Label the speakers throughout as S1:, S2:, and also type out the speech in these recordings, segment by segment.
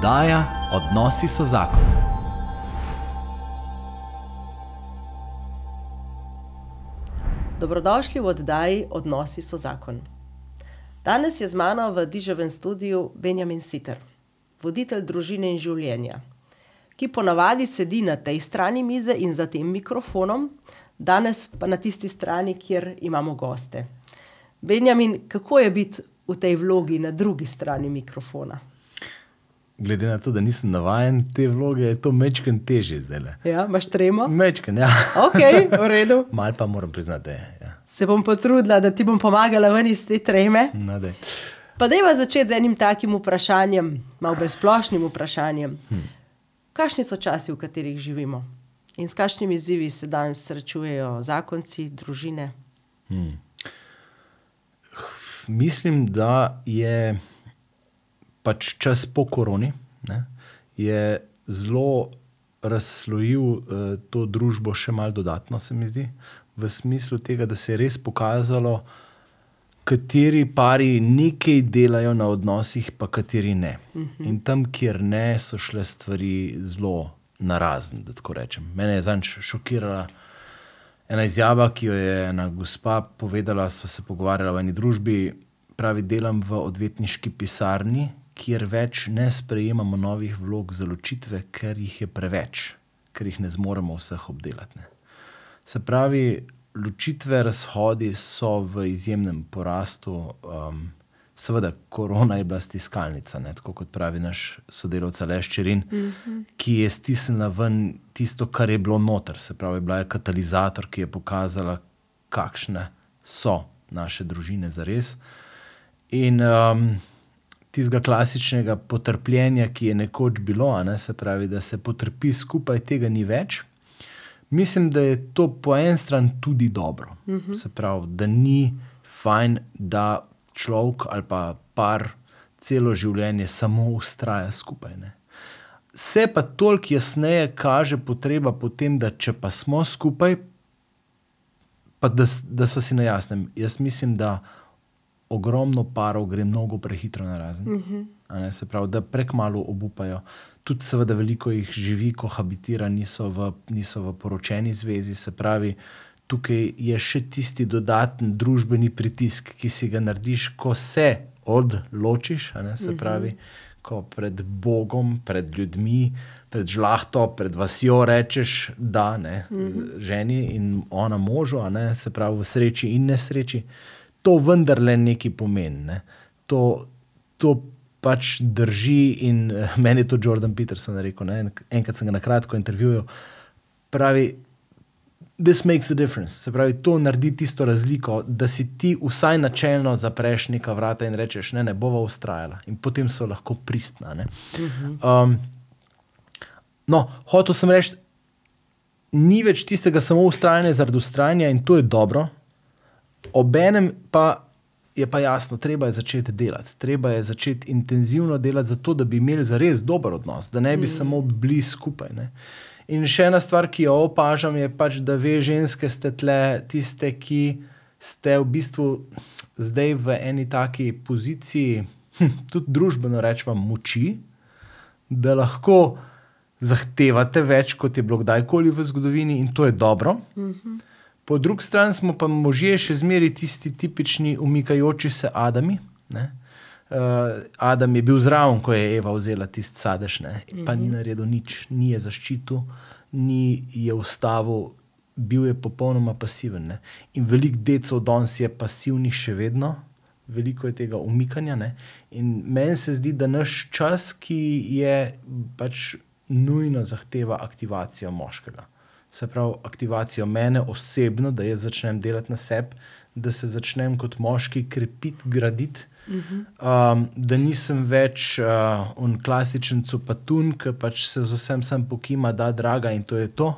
S1: Oddaja Odnosi so zakon.
S2: Dobrodošli v oddaji Odnosi so zakon. Danes je z mano v Diževem studiu Benjamin Siter, voditelj družine in življenja, ki ponavadi sedi na tej strani mize in za tem mikrofonom, danes pa na tisti strani, kjer imamo goste. Benjamin, kako je biti v tej vlogi na drugi strani mikrofona?
S1: Glede na to, da nisem navaden te vloge, je to mečken težje zdaj.
S2: Ja, imaš tremo?
S1: Mečken, ja.
S2: Ok, v redu.
S1: Mal pa moram priznati, da je. Ja.
S2: Se bom potrudila, da ti bom pomagala ven iz te treme.
S1: No, daj.
S2: Pa dajva začeti z enim takim vprašanjem, malo bolj splošnim vprašanjem.
S1: Hm.
S2: Kakšni so časi, v katerih živimo? In s kakšnimi izzivi se danes srečujejo zakonci, družine?
S1: Mislim, da je pač čas po koroni, ne, je zelo razslojil eh, to družbo še malo dodatno, se mi zdi, v smislu tega, da se je res pokazalo, kateri pari nekaj delajo na odnosih, pa kateri ne. In tam, kjer ne, so šle stvari zelo narazen, da tako rečem. Mene je zanj šokirala ena izjava, ki jo je ena gospa povedala, sva se pogovarjala v eni družbi, pravi, delam v odvetniški pisarni, kjer več ne sprejemamo novih vlog za ločitve, ker jih je preveč, ker jih ne zmoremo vseh obdelati. Ne. Se pravi, ločitve, razhodi so v izjemnem porastu. Um, seveda, korona je bila stiskalnica, ne, tako kot pravi naš sodelavec Aleš Čerin, mm -hmm. ki je stisnila ven tisto, kar je bilo noter. Se pravi, bila je katalizator, ki je pokazala, kakšne so naše družine za res. In um, tistega klasičnega potrpljenja, ki je nekoč bilo, ne, se pravi, da se potrpi skupaj, tega ni več. Mislim, da je to po eni strani tudi dobro. Uh -huh. Se pravi, da ni fajn, da človek ali pa par celo življenje samo ustraja skupaj. Ne. Se pa toliko jasneje kaže potreba po tem, da če pa smo skupaj, pa da, da smo si na jasnem. Jaz mislim, da ogromno parov gre mnogo prehitro na razen. Uh -huh. Se pravi, da prekmalo obupajo. Tudi, seveda, veliko jih živi, kohabitira, niso v, niso v poročeni zvezi. Se pravi, tukaj je še tisti dodaten družbeni pritisk, ki si ga narediš, ko se odločiš. Ne, se pravi, ko pred Bogom, pred ljudmi, pred žlahto, pred vasjo rečeš, da ne, ženi in ona možu, ne, se pravi, v sreči in nesreči to vendarle nekaj pomeni. Ne. To, to pač drži, in eh, meni je to Jordan Peterson rekel. Ne. En- Enkrat sem ga na kratko intervjuval. Pravi, this makes a difference. Se pravi, to naredi tisto razliko, da si ti vsaj načelno zapreš neka vrata in rečeš, ne, ne bova ustrajala. In potem so lahko pristna. ne. Um, no, hotel sem reči, ni več tistega samo ustrajanja zaradi ustrajanja in to je dobro. Obenem pa je pa jasno, treba je začeti delati, treba je začeti intenzivno delati, zato da bi imeli zares dober odnos, da ne bi mm. samo bili skupaj. Ne. In še ena stvar, ki jo opažam, je pač, da ve ženske ste tle tiste, ki ste v bistvu zdaj v eni taki poziciji, hm, tudi družbeno rečemo, moči, da lahko zahtevate več, kot je bilo kdajkoli v zgodovini, in to je dobro. Po drugi strani smo pa možje še zmeraj tisti tipični umikajoči se Adami. Ne? Uh, Adam je bil zraven, ko je Eva vzela tisti sadež, ne? pa ni naredil nič, ni je zaščitil, ni je ustavil, bil je popolnoma pasiven. Ne? In veliko decov danes je pasivnih še vedno, veliko je tega umikanja. Ne? In meni se zdi, da naš čas, ki je pač nujno zahteva aktivacijo moškega. Se pravi, aktivacijo mene osebno, da jaz začnem delati na sebi, da se začnem kot moški krepiti, graditi. Um, da nisem več uh, un klasičen cupatun, ki pač se z vsem sem pokima, da draga in to je to.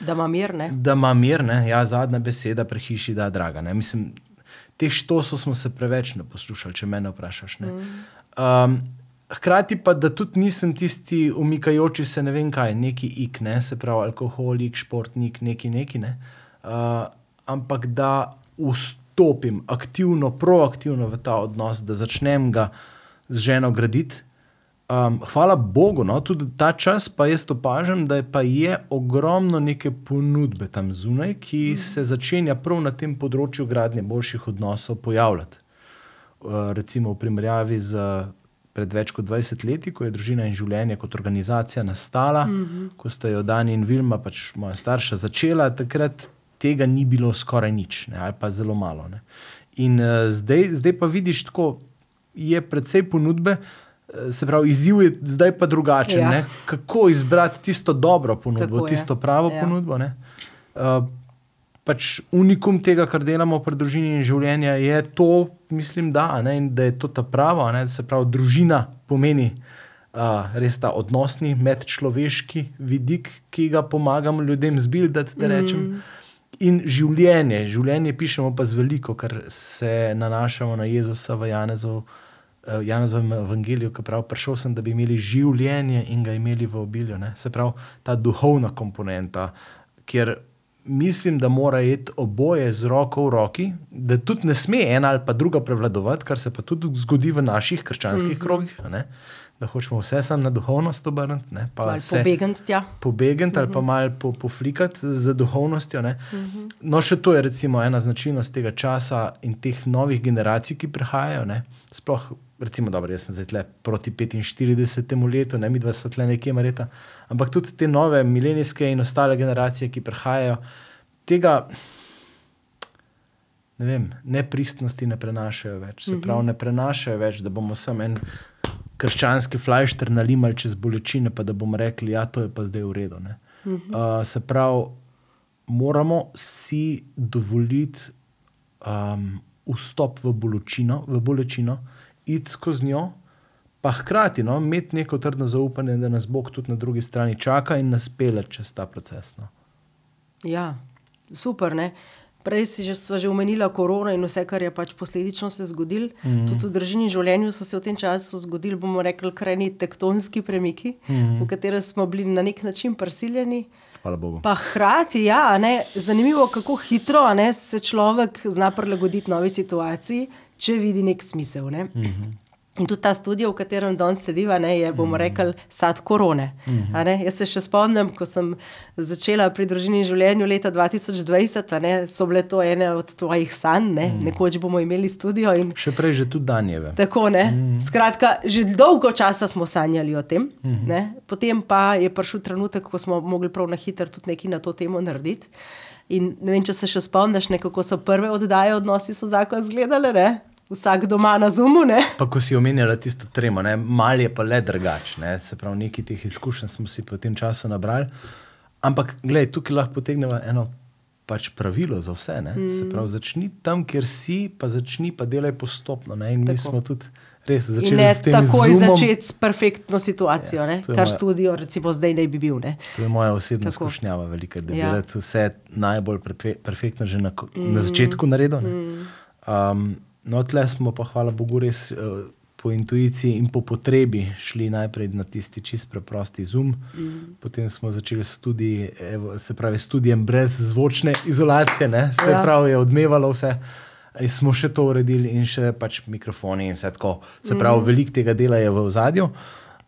S2: Da ima mir, ne?
S1: Da ima mir, ne? ja, zadnja beseda pri hiši, da draga. Ne? Mislim, teh štosov smo se preveč ne poslušali, če me vprašaš. Ne? Um, hkrati pa, da tudi nisem tisti umikajoči se ne vem kaj, neki ik, ne? se pravi alkoholik, športnik, neki neki. Ne? Uh, ampak da vstopim aktivno, proaktivno v ta odnos, da začnem ga z ženo graditi. Um, hvala Bogu, no, tudi ta čas pa jaz opažam, da je, pa je ogromno neke ponudbe tam zunaj, ki mm. se začenja prav na tem področju gradnje boljših odnosov pojavljati. Uh, recimo v primerjavi z pred več kot 20 leti, ko je družina in življenje kot organizacija nastala, mm -hmm. ko sta jo Dani in Vilma, pač moja starša, začela, takrat tega ni bilo skoraj nič, ne, ali pa zelo malo. Ne. In uh, zdaj, zdaj pa vidiš, da je precej ponudbe. Eh, se pravi, izziv je zdaj pa drugačen. Ja. Kako izbrati tisto dobro ponudbo, tisto pravo ja. ponudbo? Uh, pač unikum tega, kar delamo pri družini in življenju, je to, mislim, da, ne, da je to ta prava. Ne, da se pravi, družina pomeni uh, res ta odnosni, medčloveški vidik, ki ga pomagamo ljudem zbildati. Mm. In življenje, življenje pišemo pa z veliko, ker se nanašamo na Jezusa v Janezu. Janezovem evangeliju, ki pravi, prišel sem, da bi imeli življenje in ga imeli v obilju. Ne? Se pravi, ta duhovna komponenta, kjer mislim, da mora iti oboje z roko v roki, da tudi ne sme ena ali pa druga prevladovati, kar se pa tudi zgodi v naših krščanskih mm -hmm. krogih. Ne? Da hočemo vse samo na duhovnost obrniti,
S2: pobegati. Ja.
S1: Pobegati ali pa mhm. malo po, poflikati z duhovnostjo. Mm -hmm. No, še to je recimo ena značilnost tega časa in teh novih generacij, ki prihajajo. Ne? Sploh recimo, dobro, jaz sem zdaj le proti 45 letu, ne mi dva svetle nekje mareta, ampak tudi te nove milenijske in ostale generacije, ki prihajajo, tega ne vem, nepristnosti ne prenašajo več. Se pravi, ne prenašajo več, da bomo samo en krščanski flajšter nalimali čez bolečine, pa da bomo rekli, da ja, je to zdaj v redu. Uh, se pravi, moramo si dovoliti um, vstop v bolečino, v bolečino iti skozi njo, pa hkrati no, imeti neko trdno zaupanje, da nas Bog tudi na drugi strani čaka in nas pele čez ta proces. No.
S2: Ja, super. Ne? Prej si že, že omenila korona in vse, kar je pač posledično se zgodilo. Mm -hmm. Tudi v državni življenju so se v tem času zgodili, bomo rekli, krajni tektonski premiki, mm -hmm. v katere smo bili na nek način prisiljeni. Pa hkrati, ja, ne, zanimivo, kako hitro ne, se človek zna prilagoditi novi situaciji če vidi nek smisel. Ne? Mm -hmm. In tudi ta studio, v katerem danes sediva, ne, je, bomo mm rekli, sad korone. Mm -hmm. Jaz se še spomnim, ko sem začela pri družini življenju leta 2020, ne, so bile to ene od tvojih sanj, ne? mm -hmm. nekoč bomo imeli studio. In...
S1: Še prej, že tudi danjeve.
S2: Tako, ne. Mm -hmm. Skratka, že dolgo časa smo sanjali o tem, mm -hmm. potem pa je prišel trenutek, ko smo mogli prav na hitro tudi nekaj na to temo narediti. In ne vem, če se še spomniš, kako so prve oddaje odnosi so zakon izgledale vsak doma na zumu. Ne?
S1: Pa ko si omenjala tisto tremo, malo je pa le drugače. Se pravi, nekaj teh izkušenj smo si po tem času nabrali. Ampak, gledaj, tukaj lahko potegnemo eno pač pravilo za vse. Mm. Se pravi, začni tam, kjer si, pa začni pa delaj postopno. Ne? In Tako. mi smo tudi. Res, začeli
S2: ne takoj začeti s perfektno situacijo, ja, kar moja, studio, recimo, zdaj ne bi bil. Ne.
S1: To je moja osebna izkušnja, velika, da ja. bi vse najbolj perfektno že na, mm. na začetku naredil. Mm. Um, No, tle smo pa, hvala Bogu, res uh, po intuiciji in po potrebi šli najprej na tisti čist preprosti zoom. Mm. Potem smo začeli studi, evo, se pravi, študijem brez zvočne izolacije, ne? se ja. pravi, je odmevalo vse. In smo še to uredili, in še pač mikrofoni, in vse tako. Se pravi, mm. veliko tega dela je v ozadju.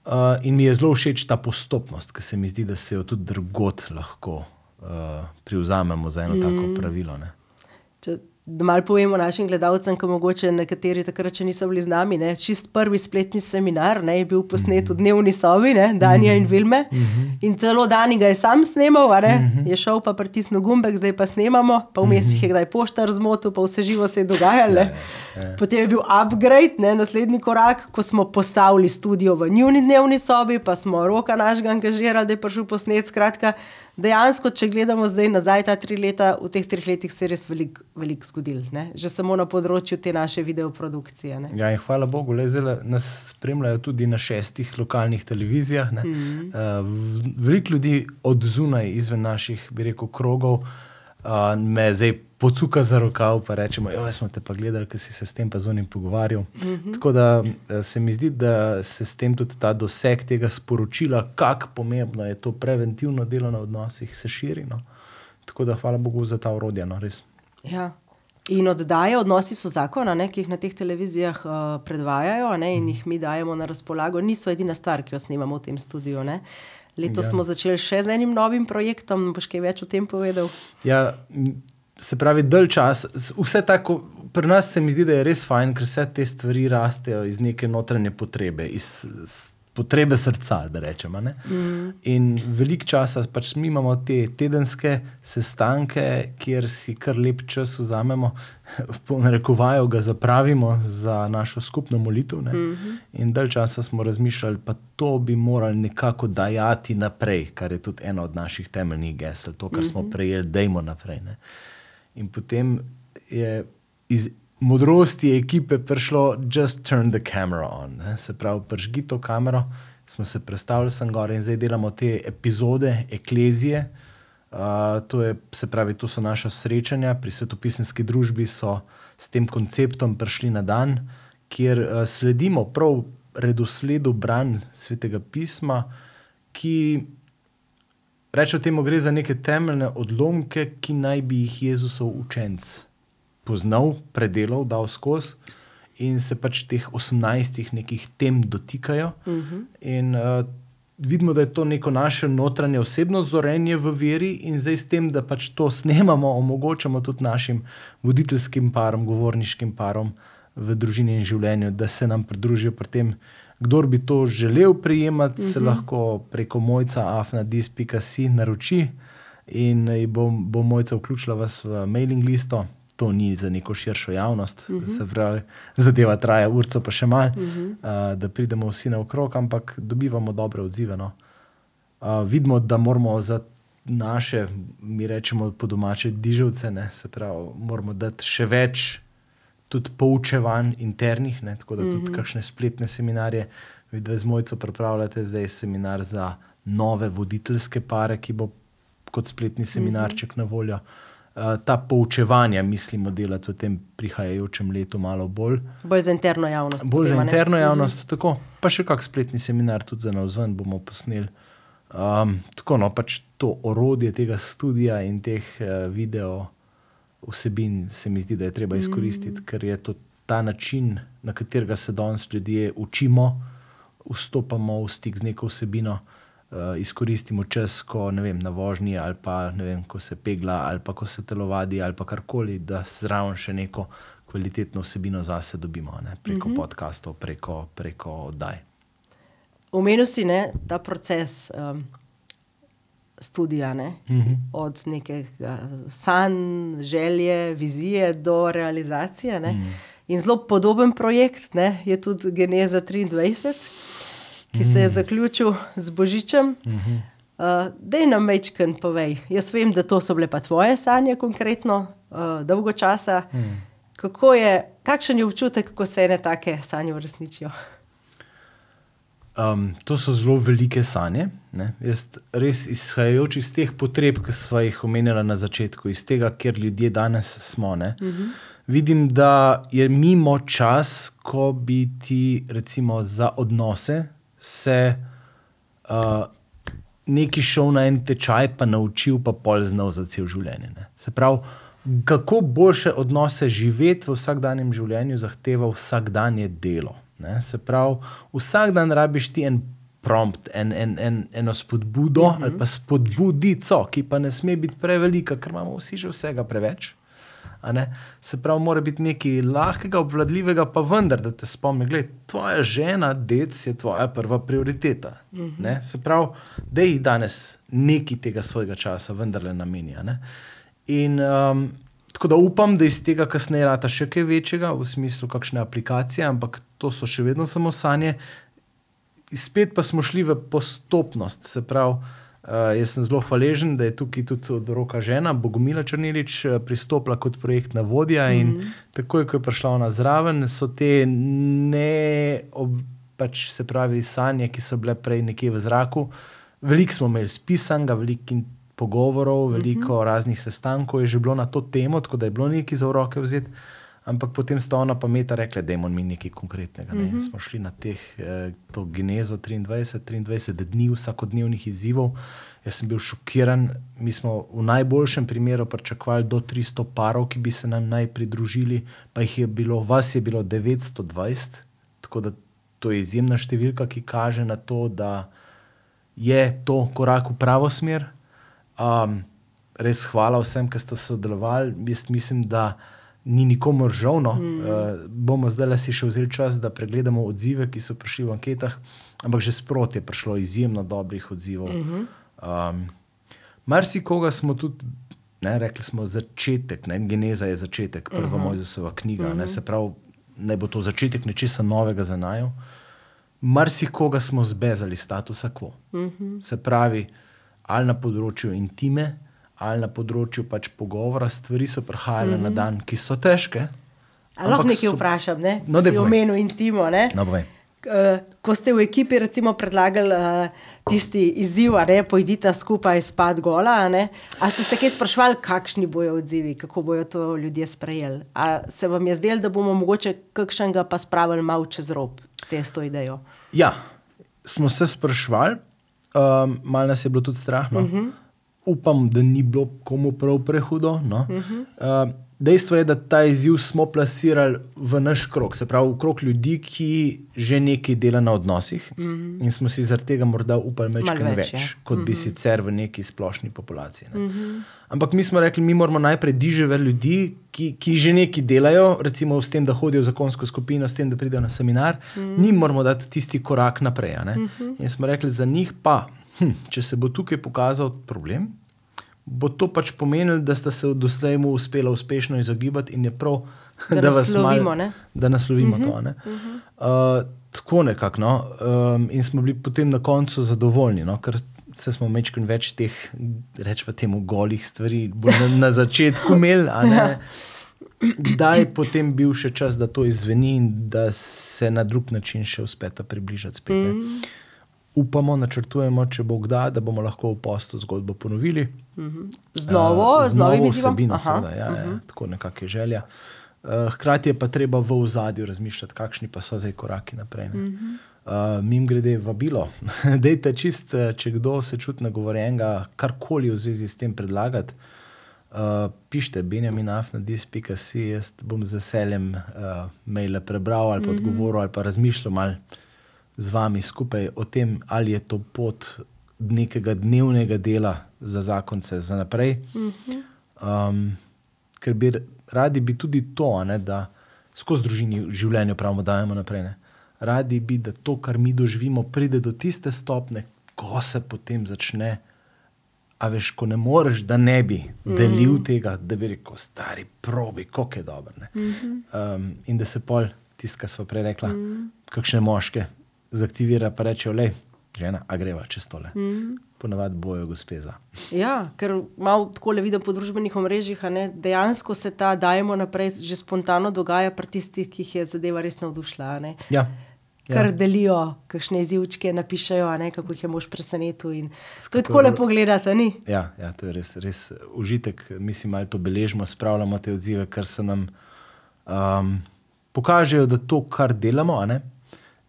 S1: Uh, in mi je zelo všeč ta postopnost, ki se mi zdi, da se jo tudi drugot lahko uh, privzamemo za eno mm. tako pravilo.
S2: Če, Da malo povemo našim gledalcem, ki mogoče nekateri takrat še niso bili z nami. Ne. Čist prvi spletni seminar ne, je bil posnet v dnevni sobi, ne, Danja in Vilme. In celo Dani ga je sam snimal, je šel pa pritisnil gumbek, zdaj pa snemamo, pa vmes jih je kdaj poštar zmotil, pa vse živo se je dogajalo. Ja, ja. Potem je bil upgrade, ne, naslednji korak, ko smo postavili studio v njuni dnevni sobi, pa smo roka našega angažirali, da je prišel posnet. Skratka, dejansko, če gledamo zdaj nazaj, ta tri leta, v teh treh letih se je res veliko velik zgodilo, že samo na področju te naše videoprodukcije.
S1: Ja, hvala Bogu, le zdaj nas spremljajo tudi na šestih lokalnih televizijah. Mm -hmm. uh, veliko ljudi od zunaj, izven naših, bi rekel, krogov, uh, me zdaj pocuka za rokav, pa rečemo, da smo te pa gledali, ker si se s tem pa zunim pogovarjal. Mm -hmm. Tako da eh, se mi zdi, da se s tem tudi ta doseg tega sporočila, kako pomembno je to preventivno delo na odnosih, se širi. No. Tako da hvala Bogu za ta urodja. No,
S2: ja. In oddaje, odnosi so zakon, a ne, ki jih na teh televizijah uh, predvajajo ne, in jih mi dajemo na razpolago, niso edina stvar, ki jo snemamo v tem studiu. Ne. Letos
S1: Ja.
S2: smo začeli še z enim novim projektom. Boš kaj več o tem povedal?
S1: Ja, se pravi, dalj čas. Vse tako, pri nas se mi zdi, da je res fajn, ker vse te stvari rastejo iz neke notranje potrebe, iz s- potrebe srca, da rečemo. ne. In veliko časa pač mi imamo te tedenske sestanke, kjer si kar lep čas vzamemo, po narekovaju ga zapravimo za našo skupno molitev. ne. In dalj časa smo razmišljali, pa to bi morali nekako dajati naprej, kar je tudi eno od naših temeljnih gesel, to, kar smo prejeli, dajmo naprej. Ne. In potem je iz modrosti ekipe prišlo, just turn the camera on. Ne. Se pravi, pržgi to kamero, smo se predstavili sem gore in zdaj delamo te epizode, eklezije. Uh, to, je, se pravi, to so naša srečanja, pri svetopisanski družbi so s tem konceptom prišli na dan, kjer uh, sledimo prav redosledu branj svetega pisma, ki Rečemo temu, gre za neke temeljne odlomke, ki naj bi jih Jezusov učenc poznal, predelal, dal skozi, in se pač teh 18 nekih tem dotikajo. Uh -huh. In uh, vidimo, da je to neko naše notranje osebno zorenje v veri, in zdaj s tem, da pač to snemamo, omogočamo tudi našim voditeljskim parom, govorniškim parom v družini in življenju, da se nam pridružijo pri tem. Kdor bi to želel prejemati, uh -huh. se lahko preko mojca afnadis.si naroči in bo, bo mojca vključila vas v mailing listo. To ni za neko širšo javnost, uh -huh. se pravi, zadeva traja urco, pa še malo, uh -huh. uh, da pridemo vsi naokrog, ampak dobivamo dobre odzive. No. Uh, vidimo, da moramo za naše, mi rečemo po domače, dižavce, ne, se pravi, moramo dati še več tudi poučevanj internih, ne, tako da tudi mm -hmm. kakšne spletne seminarje. Vidite, z mojco pripravljate zdaj seminar za nove voditeljske pare, ki bo kot spletni seminarček mm -hmm. na voljo. Uh, ta poučevanja mislimo delati v tem prihajajočem letu malo bolj.
S2: Bolj za interno javnost.
S1: Bolj
S2: potem,
S1: za
S2: a ne?
S1: interno javnost, mm tako. Pa še kak spletni seminar tudi za navzven bomo posneli. Um, tako no, pač to orodje tega studia in teh uh, video vsebin se mi zdi, da je treba izkoristiti, mm. ker je to ta način, na katerega se danes ljudje učimo, vstopamo v stik z neko vsebino, uh, izkoristimo čas, ko ne vem, na vožnji ali pa ne vem, ko se pegla ali pa ko se telovadi ali pa karkoli, da zraven še neko kvalitetno vsebino zase dobimo, ne? preko mm -hmm. podkastov, preko, preko oddaj.
S2: Omenil si ne, ta proces um, študija, ne? uh -huh. od nekega sanj, želje, vizije do realizacije. Uh -huh. In zelo podoben projekt ne, je tudi Geneza 23, ki -huh. se je zaključil z Božičem. Uh -huh. Uh, Dej nam večkrat povej. Jaz vem, da to so bile pa tvoje sanje, konkretno, uh, dolgo časa. Hmm. Je, kakšen je občutek, ko se ene take sanje uresničijo?
S1: Um, to so zelo velike sanje. Ne? Jaz res izhajajoč iz teh potreb, ki smo jih omenjali na začetku, iz tega, ker ljudje danes smo. Uh -huh. Vidim, da je mimo čas, ko bi ti, recimo, za odnose se uh, neki šel na en tečaj, pa naučil, pa pol znal za cel življenje. Ne? Se pravi, kako boljše odnose živeti v vsakdanjem življenju, zahteva vsakdanje delo. Ne? Se pravi, vsak dan rabiš ti en prompt, en, en, en, eno spodbudo uh -huh. ali pa spodbudico, ki pa ne sme biti prevelika, ker imamo vsi že vsega preveč. Se pravi, mora biti nekaj lahkega, obvladljivega, pa vendar, da te spomni, da tvoja žena, dec je tvoja prva prioriteta. Uh -huh. Se pravi, da ji danes nekaj tega svojega časa vendarle namenja. In um, tako da upam, da iz tega kasneje rata še kaj večjega, v smislu kakšne aplikacije, ampak to so še vedno samo sanje. Spet pa smo šli v postopnost, se pravi. Uh, jaz sem zelo hvaležen, da je tukaj tudi od roka žena, Bogomila Črnilič, pristopila kot projektna vodja. Mm -hmm. In takoj, ko je prišla ona zraven, so te ne, ob, pač se pravi, sanje, ki so bile prej nekje v zraku. Veliko smo imeli spisanega, veliko pogovorov, veliko mm -hmm. raznih sestankov je že bilo na to temo, tako da je bilo nekaj za roke vzeti. Ampak potem sta ona pa meta rekla, da je mi nekaj konkretnega. Ne. Mm -hmm. Smo šli na teh, eh, to genezo 23, 23 dni vsakodnevnih izzivov. Jaz sem bil šokiran. Mi smo v najboljšem primeru pričakovali do 300 parov, ki bi se nam naj pridružili, pa jih je bilo, vas je bilo 920. Tako da to je izjemna številka, ki kaže na to, da je to korak v pravo smer. Um, res hvala vsem, ki ste sodelovali. Jaz mislim, da ni nikomu žalno. Mm. Uh, bomo zdaj si še vzeli čas, da pregledamo odzive, ki so prišli v anketah, ampak že sproti je prišlo izjemno dobrih odzivov. Mm -hmm. um, Marsikoga smo tudi. Ne, rekli smo začetek, ne, geneza je začetek, prva uh -huh. Mojzesova knjiga. Uh -huh. ne, se pravi, ne bo to začetek nečesa novega za naju. Marsikoga smo zbezali statusa quo. Uh -huh. Se pravi, ali na področju intime, ali na področju pač pogovora, stvari so prihajale uh -huh. na mhm. dan, ki so težke.
S2: Lahko nekaj so... vprašam, ne? no, da si omenil intimo.
S1: No,
S2: uh, ko ste v ekipi recimo, predlagali uh, tisti izziv, da pojdite skupaj spat gola, ali ste se kaj sprašvali, kakšni bojo odzivi, kako bojo to ljudje sprejeli? A se vam je zdelo, da bomo mogoče kakšnega pa spravili malo čez rob s to idejo?
S1: Ja, smo se sprašvali, um, malo nas je bilo tudi strah. No? Uh mhm. -huh. Upam, da ni bilo komu prav prehudo. No? Uh -huh. uh, Dejstvo je, da ta izziv smo plasirali v naš krog, se pravi v krog ljudi, ki že nekaj dela na odnosih mm -hmm. in smo si zaradi tega morda upali nekaj več, več ja. kot mm -hmm. bi mhm. sicer v neki splošni populaciji. Ne. Mm -hmm. Ampak mi smo rekli, mi moramo najprej diževe ljudi, ki, ki že nekaj delajo, recimo s tem, da hodijo v zakonsko skupino, s tem, da pridejo na seminar, mm -hmm. njim moramo dati tisti korak naprej. Mm -hmm. In smo rekli, za njih pa, hm, če se bo tukaj pokazal problem bo to pač pomenilo, da sta se doslej mu uspela uspešno izogibati in je prav,
S2: da, da vas lovimo.
S1: Da naslovimo uh -huh, to. Ne? Uh -huh. uh, tako nekako. No? Um, in smo bili potem na koncu zadovoljni, no? ker se smo večkrat več teh, rečemo, temu golih stvari na, na začetku imeli. Da je potem bil še čas, da to izveni in da se na drug način še uspeta približati spet. Mm upamo, načrtujemo, če bo kdaj, da bomo lahko v postu zgodbo ponovili.
S2: Mhm. Z novo, uh, z novo
S1: vsebino, seveda, ja, uh -huh. ja, mhm. tako nekako je želja. Uh, hkrati je pa treba v ozadju razmišljati, kakšni pa so zdaj koraki naprej. Uh -huh. uh, Mim grede vabilo, dejte čist, če kdo se čuti nagovorjenega, karkoli v zvezi s tem predlagati. Uh, pišite, Benjamin, afnadis.com, jaz bom z veseljem uh, maile prebral ali pa odgovoril ali pa razmišljal malo z vami skupaj o tem, ali je to pot nekega dnevnega dela za zakonce za naprej. Um, ker bi radi bi tudi to, ne, da skozi družini v življenju pravimo, da dajemo naprej. Ne. Radi bi, da to, kar mi doživimo, pride do tiste stopne, ko se potem začne. A veš, ko ne moreš, da ne bi delil mm -hmm. tega, da bi rekel, stari, probi, kako je dobro. Mm -hmm. um, in da se pol, tisto, kar smo prej rekli, mm -hmm. kakšne moške zaktivira, pa reče, le, žena, a greva čez tole. Mm -hmm. Ponavadi bojo gospeza.
S2: Ja, ker malo tako le vidim po družbenih omrežjih, dejansko se ta dajemo naprej, že spontano dogaja pri tistih, ki jih je zadeva res navdušila.
S1: Ja.
S2: Kar ja. delijo, kakšne izjivčke napišajo, ne, kako jih je mož presenetil. To je tako lepo gledati.
S1: Ja, ja, to je res, res užitek. Mislim, da to beležimo, spravljamo te odzive, ker se nam um, pokažejo, da to, kar delamo, ne,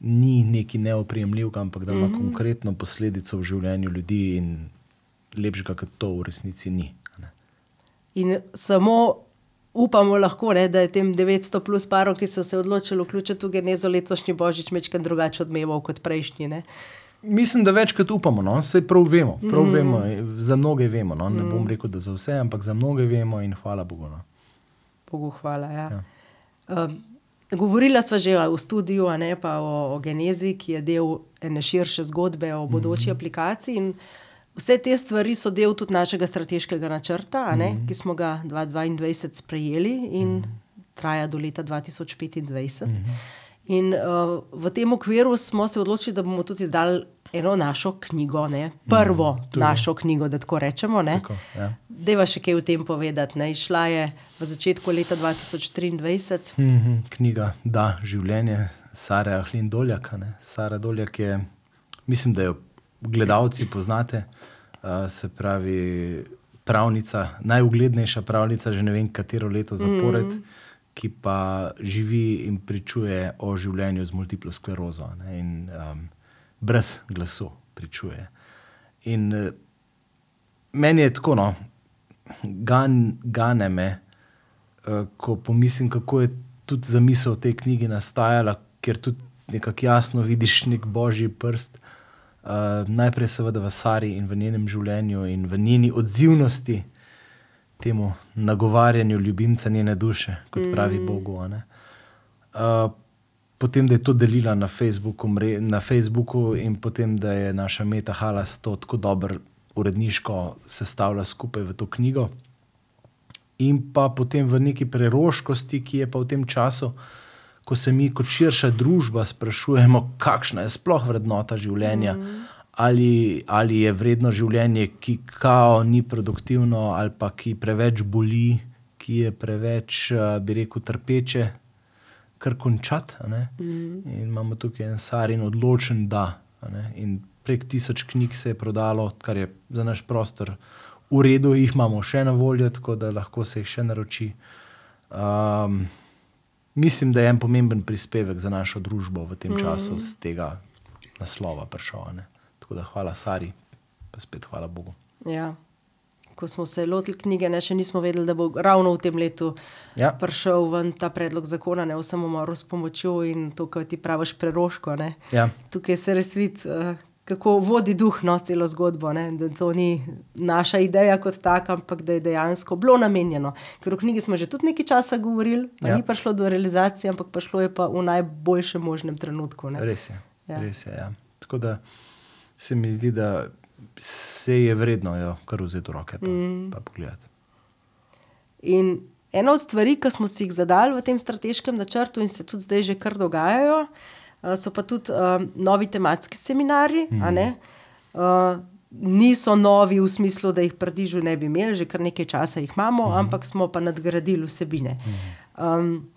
S1: ni neki neopremljiv, ampak da ima mm -hmm. konkretno posledico v življenju ljudi in lepšega, kot to v resnici ni. Ne.
S2: In samo upamo, lahko, ne, da je tem 900 plus parov, ki so se odločili vključiti v genezo letošnji božič, večkrat drugače odmeval kot prejšnji. Ne.
S1: Mislim, da večkrat upamo, no? vse prav vemo. Prav mm. vemo za mnoge vemo. No? Ne bom mhm. rekel, da za vse, ampak za mnoge vemo in hvala Bogu. No?
S2: Bogu hvala. Ja. Ja. Um, Govorila sva že v studiu, a ne pa o, o genezi, ki je del ene širše zgodbe o bodoči mm -hmm. aplikaciji. Vse te stvari so del tudi našega strateškega načrta, mm -hmm. ki smo ga 2022 sprejeli in mm -hmm. traja do leta 2025. Mm -hmm. In uh, v tem okviru smo se odločili, da bomo tudi izdali eno našo knjigo, ne? prvo mm, našo knjigo, da tako rečemo. Tako, ja. Deva še kaj o tem povedati. Ne? Išla je v začetku leta 2023.
S1: Mm -hmm, knjiga Da, življenje Sara Ahlin Doljaka. Ne? Sara Doljak je, mislim, da jo gledalci poznate, uh, se pravi pravnica, najuglednejša pravnica, že ne vem katero leto zapored. Mm -hmm ki pa živi in pričuje o življenju z multiplo sklerozo ne, in um, brez glasu pričuje. In uh, meni je tako, no, gan, gane me, uh, ko pomislim, kako je tudi zamisel te knjige nastajala, ker tudi nekako jasno vidiš nek božji prst. Uh, najprej, seveda, v Sari in v njenem življenju, in v njeni odzivnosti temu nagovarjanju ljubimca njene duše, kot pravi mm. Bogu. Uh, potem, da je to delila na Facebooku, mre, na Facebooku, in potem, da je naša Meta Halas to tako dobro uredniško sestavila skupaj v to knjigo. In pa potem v neki preroškosti, ki je pa v tem času, ko se mi kot širša družba sprašujemo, kakšna je sploh vrednota življenja, mm -hmm. ali, ali je vredno življenje, ki kao ni produktivno, ali pa ki preveč boli, ki je preveč, bi rekel, trpeče, kar končati. Mm. In imamo tukaj en sarin odločen da. In prek tisoč knjig se je prodalo, kar je za naš prostor. V redu jih imamo še na voljo, tako da lahko se jih še naroči. Um, mislim, da je en pomemben prispevek za našo družbo v tem mm. času z tega naslova prišel. Tako da hvala Sari, pa spet hvala Bogu.
S2: Ja. Ko smo se lotili knjige, ne, še nismo vedeli, da bo ravno v tem letu ja. prišel ven ta predlog zakona ne, o samomoru s pomočjo in to, kar ti praviš, preroško.
S1: Ja.
S2: Tukaj se res vidi, uh, kako vodi duh no, celo zgodbo. Ne? Da to ni naša ideja kot taka, ampak da je dejansko bilo namenjeno. Ker v knjigi smo že tudi nekaj časa govorili, pa ja. ni prišlo do realizacije, ampak prišlo je pa v najboljšem možnem trenutku. Ne?
S1: Res je. Ja. Res je ja. Tako da se mi zdi, da se je vredno jo kar vzeti v roke in mm. pogledati.
S2: In ena od stvari, ki smo si jih zadali v tem strateškem načrtu, in se tudi zdaj že kar dogajajo, Eh, so pa tudi uh, novi tematski seminari. Mm. Uh, niso novi v smislu, da jih prdižu ne bi imeli, že kar nekaj časa jih imamo, mm. ampak smo pa nadgradili vsebine. Um,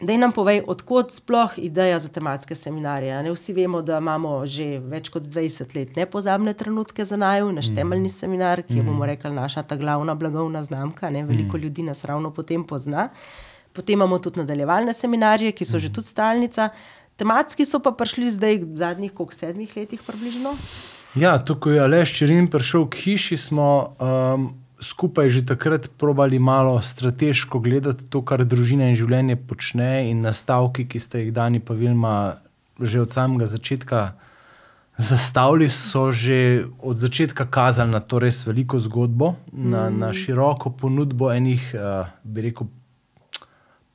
S2: Da nam povej, odkot sploh ideja za tematske seminarije. Ne? Vsi vemo, da imamo že več kot 20 let nepozabne trenutke za naju, naš mm. temeljni seminar, ki je, bomo rekli, naša ta glavna blagovna znamka. Ne? Veliko mm. ljudi nas ravno potem pozna. Potem imamo tudi nadaljevalne seminarije, ki so mm. že tudi stalnica. Tematski so pa prišli zdaj, v zadnjih koliko sedmih letih, približno.
S1: Ja, tukaj je Aleš Čirin prišel k hiši, smo um, skupaj že takrat probali malo strateško gledati to, kar družina in življenje počne, in nastavki, ki ste jih dani pa Vilma že od samega začetka. Zastavili so že od začetka kazali na to res veliko zgodbo, mm. na, na široko ponudbo enih, uh, bi rekel,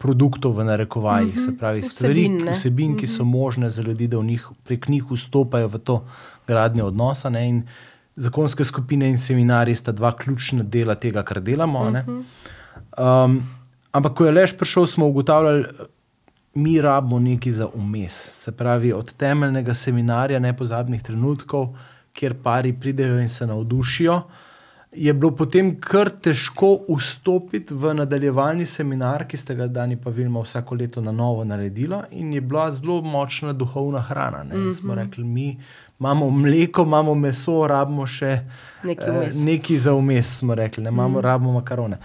S1: produktov, v narekovajih, mm -hmm. se mhm. pravi, stvari, vsebin, vsebin ki so mhm. možne za ljudi, da njih, prek njih vstopajo v to gradnjo odnosa. Ne, zakonske skupine in seminari sta dva ključna dela tega, kar delamo. Mm -hmm. um, ampak, ko je lež prišel, smo ugotavljali, mi rabimo nekaj za umes. Se pravi, od temeljnega seminarja, nepozabnih trenutkov, kjer pari pridejo in se navdušijo je bilo potem kar težko vstopiti v nadaljevalni seminar, ki ste ga dani pa Vilma vsako leto na novo naredila in je bila zelo močna duhovna hrana. Mm -hmm. Smo rekli, mi imamo mleko, imamo meso, rabimo še nekaj za umes, smo rekli, ne imamo, mm rabimo makarone.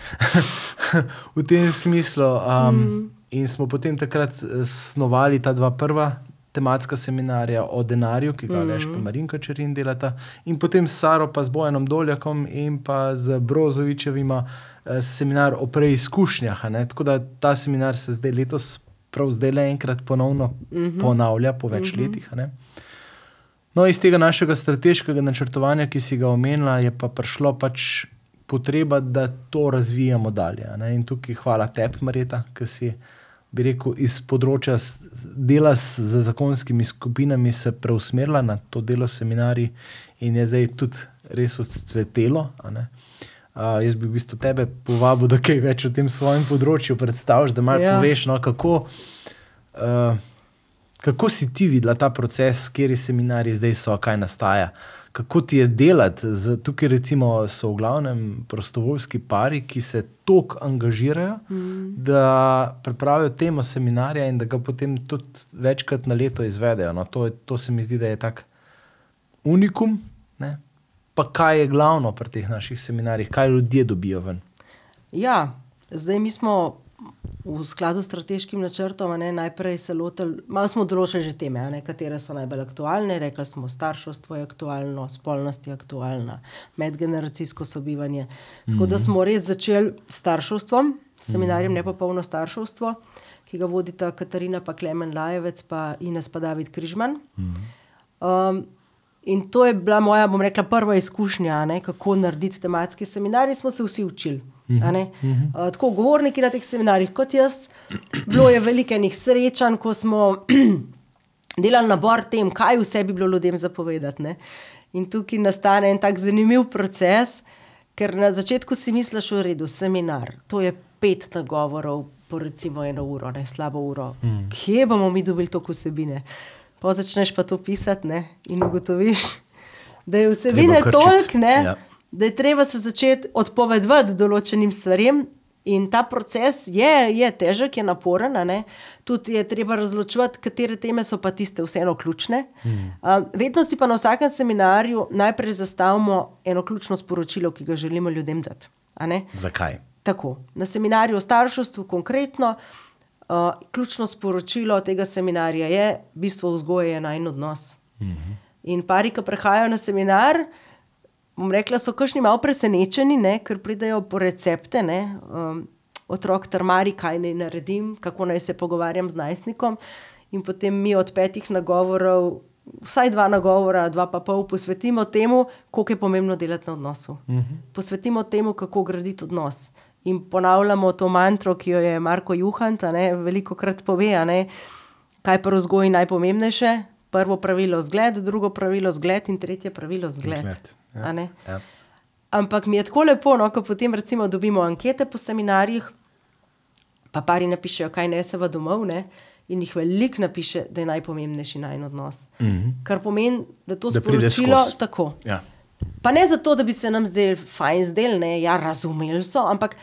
S1: v tem smislu. Um, mm. In smo potem takrat eh, snovali ta dva prva tematska seminarja o denarju, ki ga mm -hmm. Leš pa Marinka Čerin delata, in potem s Saro, pa z Bojanom Doljakom in pa z Brozovičevima eh, seminar o preizkušnjah. Tako da ta seminar se zdaj letos, prav zdaj le enkrat ponovno mm -hmm. ponavlja po več mm -hmm. letih. No, iz tega našega strateškega načrtovanja, ki si ga omenila, je pa prišlo pač potreba, da to razvijamo dalje. In tukaj hvala tebi, Marita, ki si bi rekel, iz področja dela z zakonskimi skupinami se preusmerila na to delo seminarij in je zdaj tudi res odsvetelo. Uh, jaz bi v bistvu tebe povabil, da kaj več o tem svojem področju predstaviš, da malo ja. poveš, no, kako, uh, kako si ti videla ta proces, kje seminari zdaj so, kaj nastaja. Kako ti je delati. Z, tukaj recimo, so v glavnem prostovoljski pari, ki se tako angažirajo, mm. da pripravijo temo seminarja in da ga potem tudi večkrat na leto izvedejo. No, to, to se mi zdi, da je tak unikum. Ne? Pa kaj je glavno pri teh naših seminarjih, kaj ljudje dobijo ven?
S2: Ja, zdaj mi smo v skladu s strateškim načrtom, ne, najprej se lotili, malo smo določili že teme, ne, katere so najbolj aktualne. Rekli smo, starševstvo je aktualno, spolnost je aktualna, medgeneracijsko sobivanje. Tako da smo res začeli s starševstvom, s seminarjem Nepopolno starševstvo, ki ga vodita Katarina pa Klemen Lajevec pa Ines pa David Križman. Um, in to je bila moja, bom rekla, prva izkušnja, ne, kako narediti tematski seminar in smo se vsi učili. A ne. Uh, tako govorniki na teh seminarjih kot jaz. Bilo je veliko enih srečanj, ko smo delali nabor tem, kaj vse bi bilo ljudem zapovedati. Ne. In tukaj nastane en tak zanimiv proces, ker na začetku si misliš, v redu, seminar, to je pet nagovorov, po recimo eno uro, ne slabo uro. Mm. Kje bomo mi dobili toliko vsebine? Pa začneš pa to pisati ne? in ugotoviš, da je vsebine toliko,
S1: Ja.
S2: Da je treba se začeti odpovedovati določenim stvarem. In ta proces je, je težek, je naporen. Tudi je treba razločiti, katere teme so pa tiste vseeno ključne. Mm. Uh, vedno si pa na vsakem seminarju najprej zastavimo eno ključno sporočilo, ki ga želimo ljudem dati.
S1: Zakaj?
S2: Tako. Na seminarju o starševstvu konkretno, uh, ključno sporočilo tega seminarja je, bistvo vzgoje je najn odnos. Mm -hmm. In pari, ki prihajajo na seminar, bom rekla, so kašni malo presenečeni, ne, ker pridejo po recepte. Ne, um, otrok trmari, kaj naj naredim, kako naj se pogovarjam z najstnikom. In potem mi od petih nagovorov, vsaj dva nagovora, dva pa pol, posvetimo temu, koliko je pomembno delati na odnosu. Uh -huh. Posvetimo temu, kako graditi odnos. In ponavljamo to mantro, ki jo je Marko Juhant veliko krat pove, ne, kaj je pri vzgoji najpomembnejše. Prvo pravilo zgled, drugo pravilo zgled in tretje pravilo zgled.
S1: Zgled, ja.
S2: Ne?
S1: Ja.
S2: Ampak mi je tako lepo, no, ko potem recimo dobimo ankete po seminarjih, pa pari napišejo, kaj neseva domov, ne, in jih veliko napiše, da je najpomembnejši najn odnos. Mm -hmm. Kar pomeni, da to
S1: Da
S2: sporočilo
S1: skozi.
S2: tako.
S1: Ja.
S2: Pa ne zato, da bi se nam zdel fajn zdel, ne, ja, razumeli so, ampak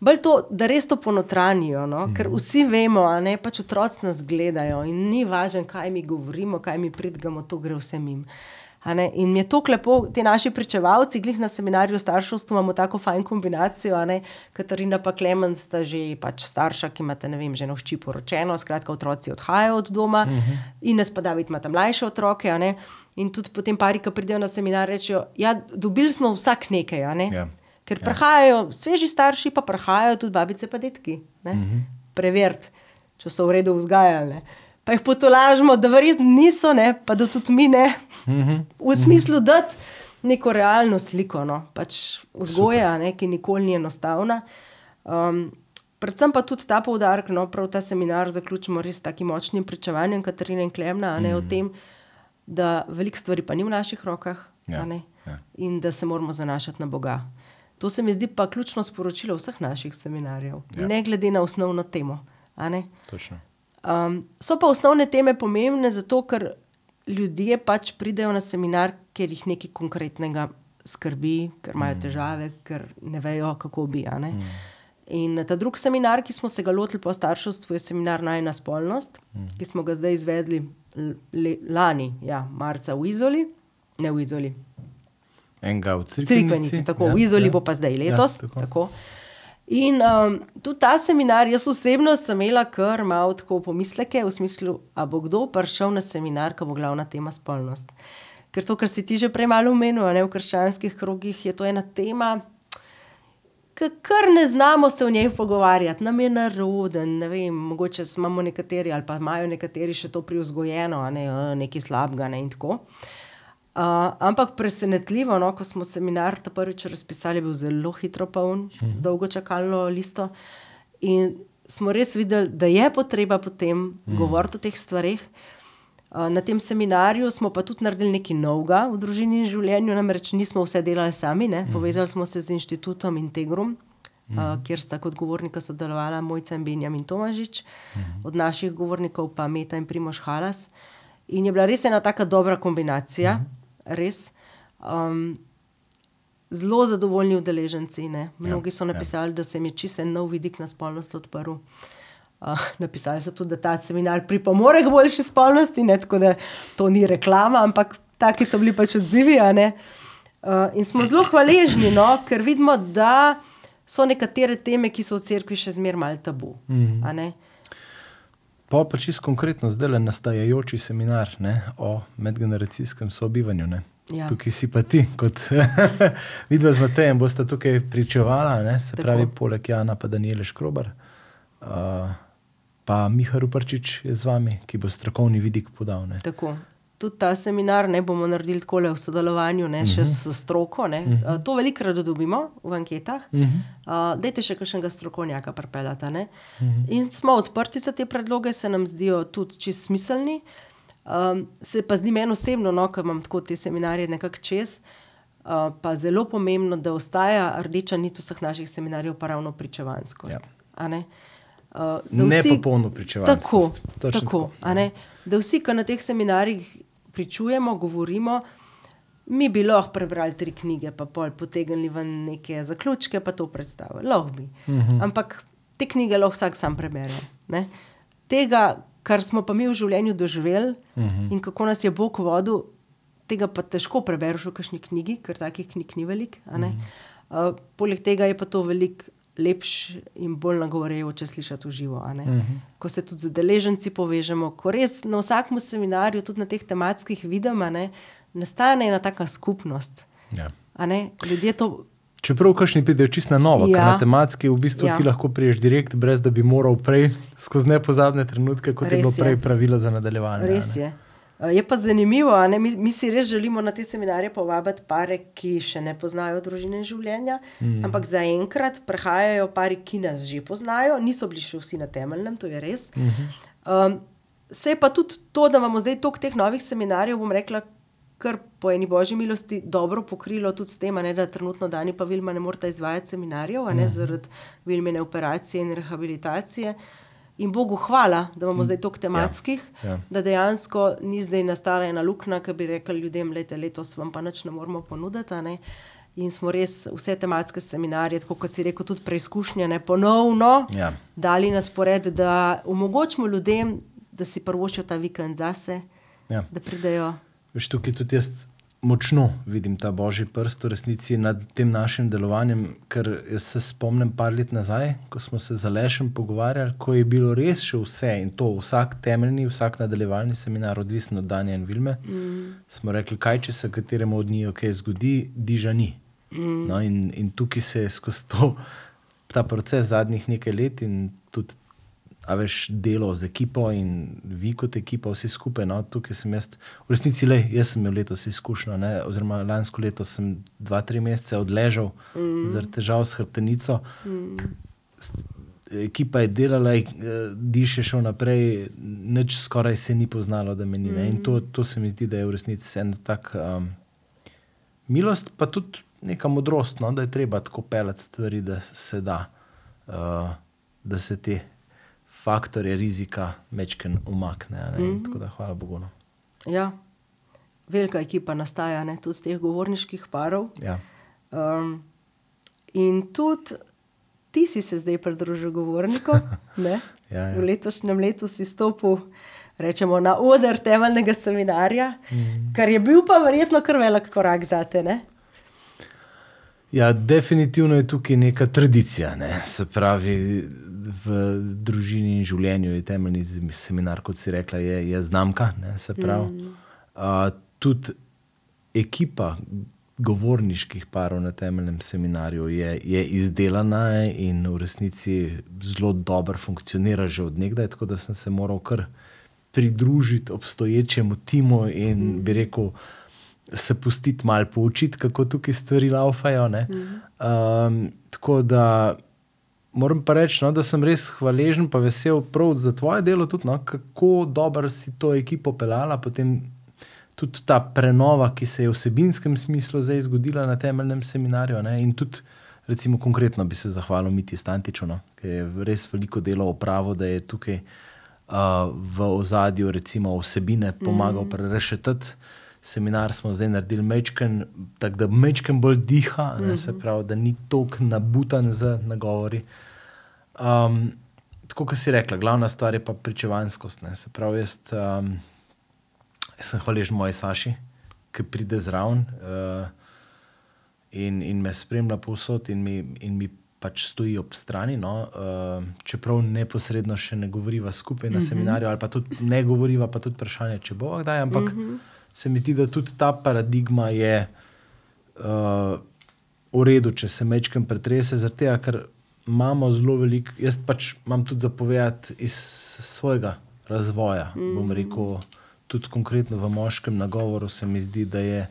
S2: bolj to, da res to ponotranijo, no? ker vsi vemo, a ne pač otroci nas gledajo in ni važno, kaj mi govorimo, kaj mi pridgamo, to gre vsem jim. In mi je to lepo, ti naši pričevalci, glih na seminarju o starševstvu imamo tako fajn kombinacijo, Katarina pa Klemen sta že pač starša, ki imate, ne vem, že eno hči poročeno, skratka, otroci odhajajo od doma uh -huh. in nas pa David ima tam mlajše otroke. In tudi potem pari, ki pridejo na seminar, rečejo, ja, dobili smo vsak nekaj, ne.
S1: Ja.
S2: Ker prihajajo sveži starši, pa prihajajo tudi babice in detki. Uh -huh. Preveriti, če so v redu vzgajali. Pa jih potolažimo, da verjetno niso, ne? pa da tudi mi ne. Uh -huh. V smislu, da neko realno sliko, no? pač vzgoja, ne? ki nikoli ni enostavna. Um, predvsem pa tudi ta poudarek, no, prav ta seminar zaključimo res takim močnim pričevanjem Katarine in Klemna, ne mm. o tem, da veliko stvari pa ni v naših rokah
S1: Ja,
S2: ne,
S1: ja.
S2: in da se moramo zanašati na Boga. To se mi zdi pa ključno sporočilo vseh naših seminarjev,
S1: Ja.
S2: ne glede na osnovno temo. Um, so pa osnovne teme pomembne zato, ker ljudje pač pridejo na seminar, ker jih nekaj konkretnega skrbi, ker imajo težave, ker ne vejo, kako bi. ne. In ta drugi seminar, ki smo se ga lotili po starševstvu, je seminar Najna spolnost, ki smo ga zdaj izvedli le, lani, ja, marca v Izoli, ne v Izoli,
S1: Enega v
S2: Crikvenici,
S1: Crikvenici.
S2: tako v Izoli bo pa zdaj letos.
S1: Ja,
S2: Ja,
S1: tako.
S2: tako. In um, tudi ta seminar, jaz osebno sem imela kar malo tako pomisleke, v smislu, a bo kdo prišel na seminar, ko bo glavna tema spolnost. Ker to, kar si ti že prej malo omenil, v krščanskih krogih, je to ena tema, ki kar ne znamo se o njej pogovarjati, nam je naroden, ne vem, mogoče imamo nekateri ali pa imajo nekateri še to privzgojeno, ne "A, nekaj slabega ne, in tako. Uh, ampak presenetljivo, no, ko smo seminar ta prvič razpisali, je bil zelo hitro poln, z dolgo čakalno listo. In smo res videli, da je potreba potem mm. govoriti o teh stvareh. Uh, na tem seminarju smo pa tudi naredili nekaj novega v družini in življenju, namreč nismo vse delali sami, ne? povezali smo se z inštitutom Integrum. Uh, kjer sta kot govornika sodelovala Mojca in Benjamin Tomažič, uh -huh. od naših govornikov pa Meta in Primoš Halas. In je bila res ena taka dobra kombinacija, -huh. Res. Um, zelo zadovoljni udeleženci. Ne? Mnogi so napisali, da se jim je čisto nov vidik na spolnost odprl. Uh, napisali so tudi, da ta seminar pripomore k boljši spolnosti, ne? tako da to ni reklama, ampak taki so bili pač odzivi. Uh, in smo zelo hvaležni, no? ker vidimo, da so nekatere teme, ki so v cerkvi še zmeraj malo tabu. a ne.
S1: Pa pa čisto konkretno, zdaj le nastajajoči seminar ne, o medgeneracijskem sobivanju. Ne.
S2: Ja.
S1: Tukaj si pa ti, kot vidva z Matejem, bosta tukaj pričevala, ne, se
S2: Tako.
S1: pravi, poleg Jana pa Daniele Škrobar. Uh, pa Miha Ruparčič je z vami, ki bo strokovni vidik podal. Ne.
S2: Tako. Tudi ta seminar ne bomo naredili tako v sodelovanju, ne, še s stroko. Ne. Uh, to velikokrat dobimo v anketah. Uh, dajte še kakšnega strokovnjaka pripeljati. ne. In smo odprti za te predloge, se nam zdijo tudi čist smiselni. Um, se pa zdi meni osebno, no, ker imam tako te seminarje nekako čez, uh, pa zelo pomembno, da ostaja rdeča nit vseh naših seminarjev pa ravno pričevanskost. a ne. Uh, da
S1: Nepopolno pričevanskost.
S2: Tako,
S1: Točno
S2: tako,
S1: tako.
S2: a ne. Da vsi, ki na teh seminarjih pričujemo, govorimo, mi bi lahko prebrali tri knjige, pa pol potegnili ven neke zaključke, pa to predstavili. Lahko bi. -huh. Ampak te knjige lahko vsak sam prebere. Ne? Tega, kar smo pa mi v življenju doživeli -huh. in kako nas je Bog vodil, tega pa težko prebereš v kakšni knjigi, ker takih knjig ni veliko. -huh. uh, poleg tega je pa to veliko lepše in bolj nagovarjajoče slišati v živo. Uh -huh. Ko se tudi z deleženci povežemo, ko res na vsakem seminarju, tudi na teh tematskih vidimo, a ne, nastane ena taka skupnost.
S1: Ja.
S2: ne. Ljudje to
S1: Čeprav kakšni pridejo čist na novo, ja. Na tematski, v bistvu ja. Ti lahko priješ direkt, brez da bi moral prej skozi nepozabne trenutke, kot je bilo prej pravilo za nadaljevanje.
S2: Res
S1: ne.
S2: je. Eh, Je pa zanimivo, mi, mi si res želimo na te seminarje povabiti pare, ki še ne poznajo družine in življenja, mm. ampak zaenkrat prihajajo pari, ki nas že poznajo, niso bili še vsi na temeljnem, to je res. Mm -hmm. um, se je pa tudi to, da imamo zdaj toliko teh novih seminarjev, bom rekla, kar po eni božji milosti dobro pokrilo tudi s tem, ne, da trenutno Dani pa Vilma ne morata izvajati seminarjev, a ne zaradi Vilmine operacije in rehabilitacije. In Bogu hvala, da imamo zdaj toliko tematskih,
S1: ja.
S2: ja. da dejansko ni zdaj nastala ena luknja, ki bi rekli ljudem, da letos vam pa nič ne moremo ponuditi. Ne? In smo res vse tematske seminarje, tako kot si rekel, tudi preizkušnje, ne, ponovno
S1: Ja.
S2: dali na spored, da omogočimo ljudem, da si prvoščijo ta vikend zase,
S1: Ja.
S2: da pridejo.
S1: Veš, tukaj tudi jaz močno vidim ta božji prst v resnici nad tem našim delovanjem, ker se spomnim par let nazaj, ko smo se z Alešem pogovarjali, ko je bilo res še vse in to vsak temeljni, vsak nadaljevalni seminar, odvisno od Danja in Vilme, mm. smo rekli, kaj če se kateremu od njih kaj zgodi, diža ni. Mm. No, in, in tukaj se je skozi to, ta proces zadnjih nekaj let in tudi a veš, delo z ekipo in vi kot ekipa, vsi skupaj. No, tukaj sem jaz, v resnici, le, jaz sem imel letos izkušnjo, ne, oziroma lansko leto sem dva, tri mesece odležal mm. zaradi težav s hrbtenico. Mm. Ekipa je delala, eh, diše šel naprej, nič skoraj se ni poznalo, da me ni. Mm. In to, to se mi zdi, da je v resnici en tak um, milost, pa tudi neka modrost, no, da je treba tako pelati stvari, da se da, uh, da se te faktorje rizika mečken umakne. ne. In Tako da hvala Bogu. No.
S2: Ja, velika ekipa nastaja, ne, tudi z teh govorniških parov.
S1: Ja.
S2: Um, in tudi ti si se zdaj pridružil govornikom.
S1: Ja, ja.
S2: V letošnjem letu si stopil rečemo, na oder temeljnega seminarja, mm. kar je bil pa verjetno kar velik korak za te. Ne?
S1: Ja, definitivno je tukaj neka tradicija. Ne? Se pravi, v družini in življenju je temeljni seminar, kot si rekla, je, je znamka. Ne? Se pravi, mm. uh, tudi ekipa govorniških parov na temeljnem seminarju je, je izdelana in v resnici zelo dobro funkcionira že odnegdaj, tako da sem se moral kar pridružiti obstoječemu timu in bi rekel, se pustiti malo poučiti, kako tukaj stvari laufajo. Um, tako da moram pa reči, no, da sem res hvaležen in vesel prav za tvoje delo, tudi no, kako dobro si to ekipo pelala. Potem tudi ta prenova, ki se je v vsebinskem smislu zdaj zgodila na temeljnem seminarju. Ne, in tudi, recimo, konkretno bi se zahvalil Miti Stantiču, no, ki je res veliko delo opravil, da je tukaj uh, v ozadju, recimo, vsebine pomagal mm. prerešetati. Seminar smo zdaj naredili mečken, tako da mečken bolj diha, ne, mm -hmm. se pravi, da ni tako nabutan z nagovori. Um, tako kot si rekla, glavna stvar je pa pričevanskost. Ne. Se pravi, jaz, um, jaz sem hvaležen moji Saši, ki pride zraven uh, in, in me spremlja povsod in mi, in mi pač stoji ob strani. No, uh, čeprav neposredno še ne govoriva skupaj na seminarju, ali pa tudi ne govoriva, pa tudi vprašanje, če bo kdaj. Ampak uh -huh. Se mi zdi, da tudi ta paradigma je uh, v redu, če se mečem pretrese, zato ker imamo zelo veliko. Jaz pač imam tudi zapovedati iz svojega razvoja. -huh. Bom rekel, tudi konkretno v moškem nagovoru se mi zdi, da je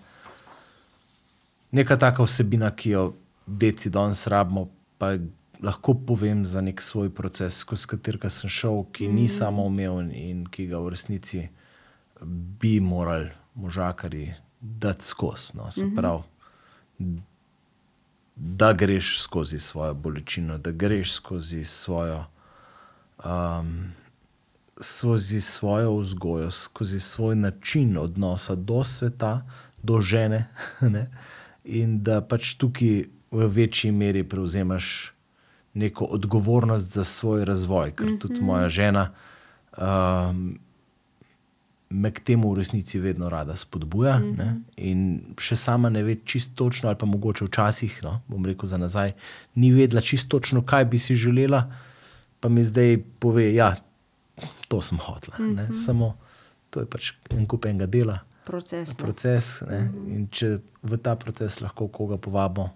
S1: neka taka vsebina, ki jo deci danes rabimo, pa lahko povem za nek svoj proces, skozi katerega sem šel, ki ni mm. samo umeven in ki ga v resnici bi morali možakari dati skozi. No, se mhm. pravi, da greš skozi svojo bolečino, da greš skozi svojo. Um, Skozi svojo vzgojo, skozi svoj način odnosa do sveta, do žene, ne? in da pač tukaj v večji meri prevzemaš neko odgovornost za svoj razvoj, ker mm -hmm. tudi moja žena um, me k temu v resnici vedno rada spodbuja. Mm -hmm. In še sama ne ve čisto točno, ali pa mogoče včasih, no, bom rekel za nazaj, ni vedela čisto točno, kaj bi si želela, pa mi zdaj pove, ja, to sem hotla. Mm -hmm. Samo to je pač en kup enega dela.
S2: Proces.
S1: proces mm -hmm. In če v ta proces lahko koga povabimo,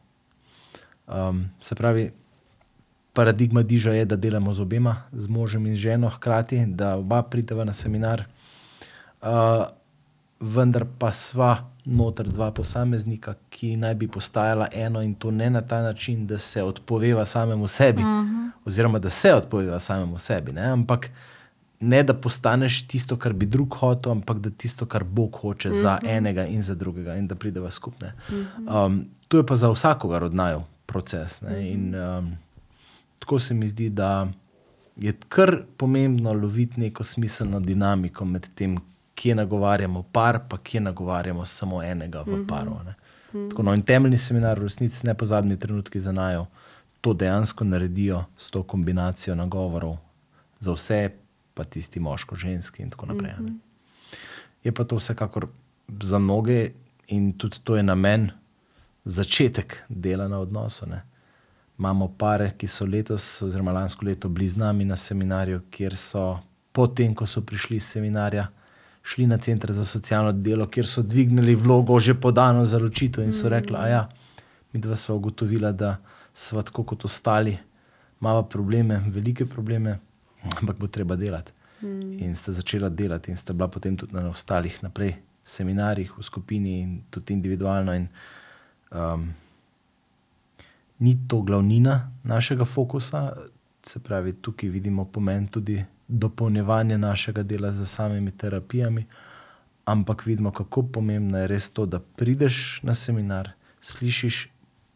S1: Um, se pravi, paradigma diža je, da delamo z obema, z možem in ženo, hkrati, da oba prideva na seminar, uh, vendar pa sva noter dva posameznika, ki naj bi postajala eno in to ne na ta način, da se odpoveva samemu sebi, uh mhm. -huh. oziroma da se odpoveva samemu sebi, ne? ampak ne da postaneš tisto, kar bi drug hotel, ampak da tisto, kar Bog hoče uh -huh. za mhm. enega in za drugega, in da prideva skupaj. Uh -huh. um, to je pa za vsakogar od najo proces. Ne? In um, tako se mi zdi, da je kar pomembno loviti neko smiselno dinamiko med tem, kje nagovarjamo par, pa kje nagovarjamo samo enega v mhm. paru. Tako, no, in temeljni seminar, v resnici, ne pozabni trenutki za najo, to dejansko naredijo s to kombinacijo nagovorov za vse, pa tisti moško, ženski in tako naprej. Ne? Mhm. Je pa to vsekakor za mnoge, in tudi to je namen začetek dela na odnosu. Ne. Imamo pare, ki so letos, oziroma lansko leto, bili z nami na seminarju, kjer so, potem ko so prišli iz seminarja, šli na center za socialno delo, kjer so dvignili vlogo že podano za ločitev in so mm. rekli: A ja, mi dva smo ugotovili, da smo tako kot ostali, imamo probleme, velike probleme, ampak bo treba delati. Mm. In sta začela delati, in sta bila potem tudi na ostalih naprej. Seminarjih, v skupini, in tudi individualno. In um, ni to glavnina našega fokusa, se pravi, tukaj vidimo pomen tudi dopolnjevanja našega dela z samimi terapijami, ampak vidimo, kako pomembno je res to, da prideš na seminar, slišiš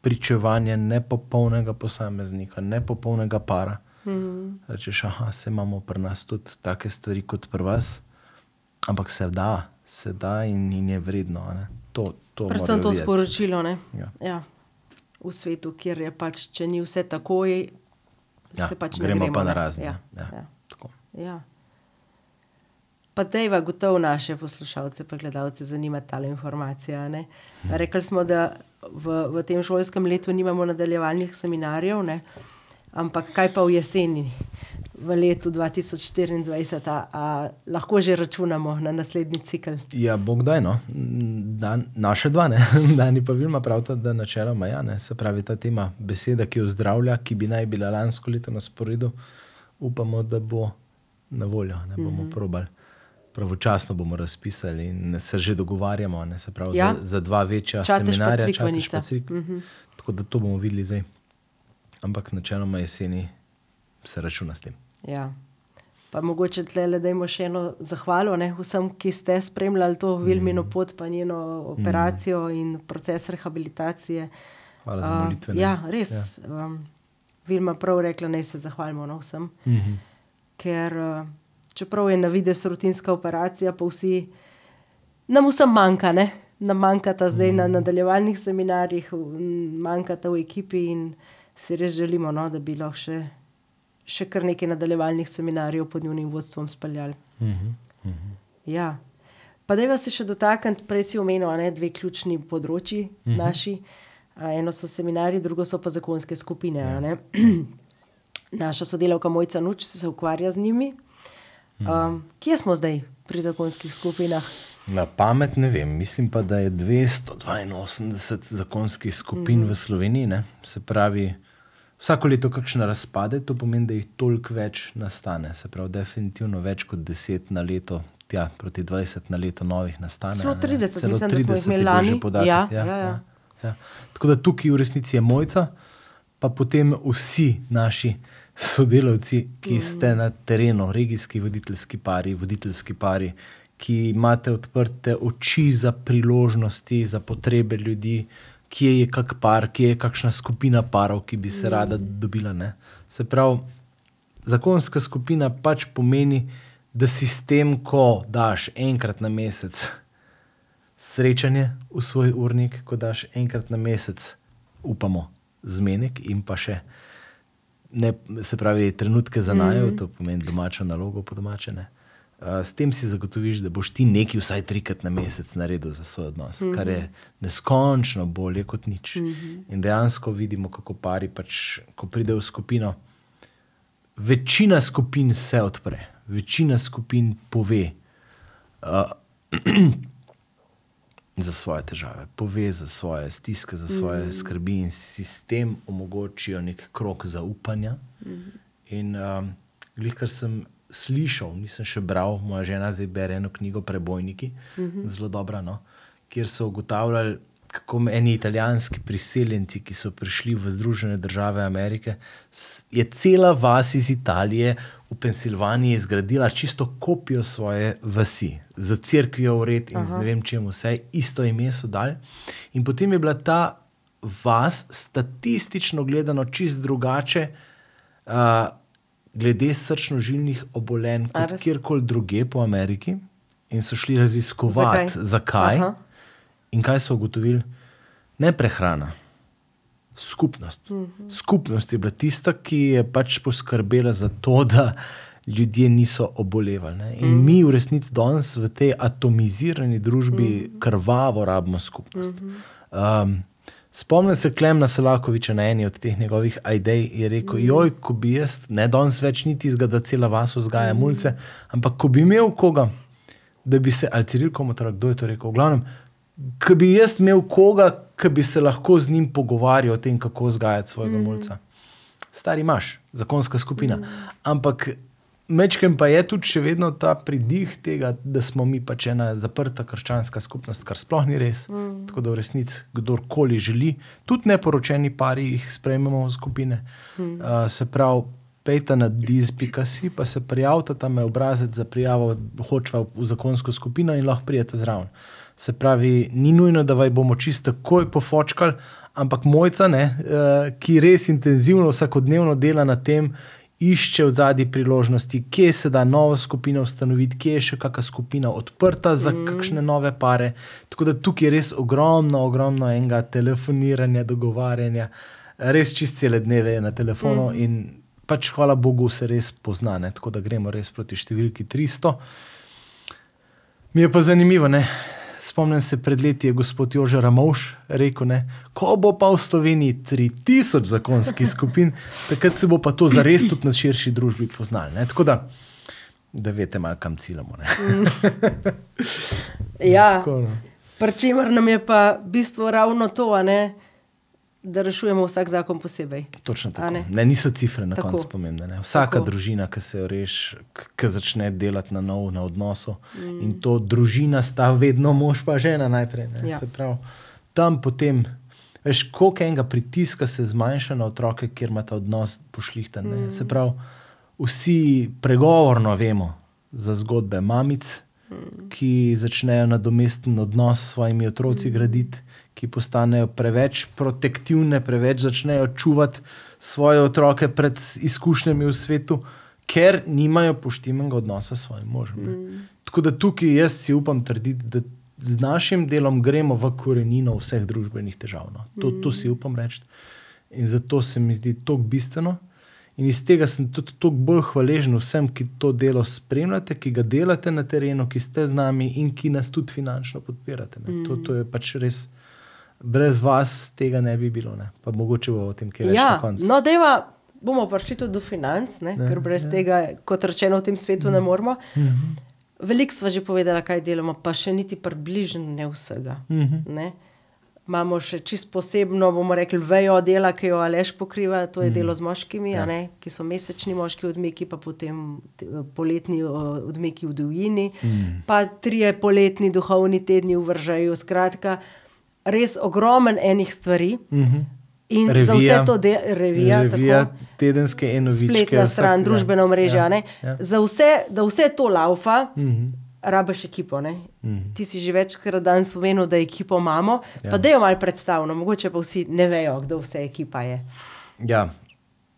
S1: pričevanje nepopolnega posameznika, nepopolnega para. Mm. Rečeš, da se imamo pri nas tudi take stvari kot pri vas, ampak se da, se da in, in je vredno. To,
S2: to Predvsem to videti. sporočilo ja. Ja. v svetu, kjer je pač, če ni vse takoj,
S1: ja,
S2: se pač
S1: gremo,
S2: ne gremo
S1: pa na razne.
S2: Ja. Ja. Ja. Ja. Pa dejva, gotovo naše poslušalce, pa gledalce zanima ta informacija. Hm. Rekli smo, da v, v tem šolskem letu nimamo nadaljevalnih seminarjev, ne? ampak kaj pa v jeseni? v letu 2024, a, a lahko že računamo na naslednji cikl?
S1: Ja, bog da, no. Dan, naše dva, ne. Dani pa Vilma pravita, da načeloma ja, ne. Se pravi, ta tema beseda, ki jo zdravlja, ki bi naj bila lansko leto na sporedu, upamo, da bo na voljo, ne bomo mm -hmm. probali. Pravočasno bomo razpisali in se že dogovarjamo pravi, ja. za, za dva večja
S2: Čateš seminarja,
S1: mm -hmm. tako da to bomo videli zdaj. Ampak načeloma jeseni se računa s tem.
S2: Ja. Pa mogoče tle le dajmo še eno zahvalo ne, vsem, ki ste spremljali to Vilmino mm. pot, pa njeno operacijo mm. in proces rehabilitacije.
S1: Hvala za molitve.
S2: Uh, ja, res. Ja. Um, Vilma prav rekla, naj se zahvalimo no, vsem. Mm -hmm. Ker uh, čeprav je na vides rutinska operacija, pa vsi nam vsem manjka, ne? nam manjka ta zdaj na mhm. nadaljevalnih seminarjih, manjka ta v ekipi in si res želimo, no, da bi lahko še še kar nekaj nadaljevalnih seminarjev pod njihovim vodstvom speljali. Uh -huh, uh -huh. Ja. Pa da vas še dotakniti, prej si omenil, je dve ključni področji uh mhm. -huh. naši. Eno so seminarji, drugo so pa zakonske skupine. a ne. Naša sodelavka Mojca Nuč se ukvarja z njimi. Um, kje smo zdaj pri zakonskih skupinah?
S1: Na pamet ne vem, mislim pa, da je 282 zakonskih skupin mm. v Sloveniji, ne? se pravi, vsako leto kakšne razpade, to pomeni, da jih toliko več nastane. Se pravi, definitivno več kot 10 na leto, tja proti 20 na leto novih nastane.
S2: Celo
S1: a ne.
S2: 30,
S1: Celo
S2: mislim, da smo jih
S1: 30
S2: imeli lani.
S1: podatek,
S2: Ja,
S1: ja,
S2: ja, ja.
S1: ja, ja. Tako da tukaj v resnici je mojca, pa potem vsi naši sodelavci, ki ste na terenu, regijski voditeljski pari, voditeljski pari, ki imate odprte oči za priložnosti, za potrebe ljudi, kje je kak par, kje je kakšna skupina parov, ki bi se rada dobila. Ne? Se pravi, zakonska skupina pač pomeni, da sistem, ko daš enkrat na mesec srečanje v svoj urnik, ko daš enkrat na mesec, upamo, zmenek in pa še. Ne, se pravi, trenutke za najo, mm. to pomeni domačo nalogo, po domače. Ne. Uh, s tem si zagotoviš, da boš ti nekaj vsaj trikrat na mesec naredil za svoj odnos, mm -hmm. kar je neskončno bolje kot nič. Mm -hmm. In dejansko vidimo, kako pari, pač, ko pride v skupino, večina skupin se odpre, večina skupin pove uh, za svoje težave, pove za svoje stiske, za svoje mm. skrbi in sistem omogočijo nek krok zaupanja. Mm. In um, glih, kar sem slišal, nisem še bral, moja žena zdaj bere eno knjigo Prebojniki, mm -hmm. zelo dobra, no, kjer so ugotavljali, kako eni italijanski priseljenci, ki so prišli v Združene države Amerike, je cela vas iz Italije v Pensilvaniji zgradila čisto kopijo svoje vasi, z cerkvijo vred in z ne vem čem vse, isto ime so dali. In potem je bila ta vas statistično gledano čist drugače. Uh, glede srčno-žilnih obolenj, kot kjerkoli druge po Ameriki, in so šli raziskovati,
S2: Zakaj?
S1: zakaj.
S2: Aha.
S1: In kaj so ugotovili? Ne prehrana, skupnost. Uh -huh. Skupnost je bila tista, ki je pač poskrbela za to, da ljudje niso obolevali. Ne? In uh -huh. mi v resnici danes v tej atomizirani družbi uh -huh. krvavo rabimo skupnost. Uh -huh. um, Spomnim se Klemna Selakoviča na eni od teh njegovih idej, je rekel: mm. Joj, ko bi jaz, ne danes več niti izga, da cela vas vzgaja mm. mulce, ampak ko bi imel koga, da bi se, ali Ciril Komotar, kdo je to rekel, v glavnem, ko bi jaz imel koga, ki bi se lahko z njim pogovarjal o tem, kako vzgajati svojega mm. mulca. Stari imaš, zakonska skupina. Mm. Ampak mečkem pa je tudi še vedno ta pridih tega, da smo mi pač ena zaprta krščanska skupnost, kar sploh ni res. Mm. Tako da v resnici kdorkoli želi, tudi neporočeni pari jih sprejmemo v skupine. Mm. Uh, se pravi, pejte na diz.si, pa se prijavite tam je obrazec za prijavo, hočva v zakonsko skupino in lahko prijete zraven. Se pravi, ni nujno, da vaj bomo čisto takoj pofočkali, ampak mojca, ne, uh, ki res intenzivno vsakodnevno dela na tem, išče v zadnji priložnosti, kje se da novo skupino ustanoviti, kje je še kakšna skupina odprta za mm. kakšne nove pare. Tako da tukaj je res ogromno, ogromno enega telefoniranja, dogovarjanja, res čist cele dneve je na telefonu mm. in pač hvala Bogu se res poznane, tako da gremo res proti številki 300. Mi je pa zanimivo, ne? Spomnim se, pred leti je gospod Jože Ramovš rekel, ne, ko bo pa v Sloveniji 3000 zakonskih skupin, takrat se bo pa to zares tudi na širši družbi poznali. Ne? Tako da, da veste, malo kam ciljamo.
S2: Ja,
S1: Tako, no.
S2: pri čemer nam je pa bistvo ravno to, ne, da rešujemo vsak zakon posebej.
S1: Točno tako.
S2: ne?
S1: Ne, niso cifre na
S2: Tako.
S1: koncu pomembne. Ne. Vsaka
S2: Tako.
S1: družina, ki se jo reši, ki začne delati na novo, na odnosu. Mm. In to družina sta vedno mož pa žena najprej. ne.
S2: Ja.
S1: Se pravi, tam potem. Veš, koliko enega pritiska se zmanjša na otroke, kjer ima ta odnos pošlihtan. Mm. Se pravi, vsi pregovorno vemo za zgodbe mamic, mm. ki začnejo nadomesten odnos s svojimi otroci mm. graditi, ki postanejo preveč protektivne, preveč začnejo čuvati svoje otroke pred izkušnjami v svetu, ker nimajo poštenega odnosa s svojim možem. Mm. Tako da tukaj jaz si upam trditi, da z našim delom gremo v korenino vseh družbenih težav. No. To, to si upam reči. In zato se mi zdi to bistveno. In iz tega sem tudi toliko bolj hvaležen vsem, ki to delo spremljate, ki ga delate na terenu, ki ste z nami in ki nas tudi finančno podpirate. ne. To, to je pač res brez vas tega ne bi bilo. Ne? Pa mogoče bo o tem kaj več
S2: Ja,
S1: na koncu.
S2: no, deva, bomo prišli tudi do financ, ne, ker brez tega, kot rečeno, v tem svetu ne moremo. Veliko sva že povedala, kaj delamo, pa še niti približno ne vsega. Ne. Imamo še čist posebno, bomo rekli, vejo dela, ki jo Aleš pokriva, to je delo z moškimi, ja. ne, ki so mesečni moški odmiki, pa potem te- poletni odmiki v divjini, mm. pa trije poletni duhovni tedni v Vržaju. Skratka, res ogromen enih stvari. Mm -hmm. In revija, za vse to dela revija,
S1: revija
S2: tako,
S1: tedenske enovičke.
S2: spletna
S1: vsak-
S2: stran, družbena mreža.
S1: ja,
S2: Ja. Za vse, da vse to laufa, mm
S1: Mhm.
S2: -hmm. rabiš ekipo. Mm -hmm. Ti si že večkrat danes spomenul, da ekipo imamo. Ja. Pa da jo malo predstavljamo, mogoče pa vsi ne vejo, kdo vse ekipa je.
S1: Ja,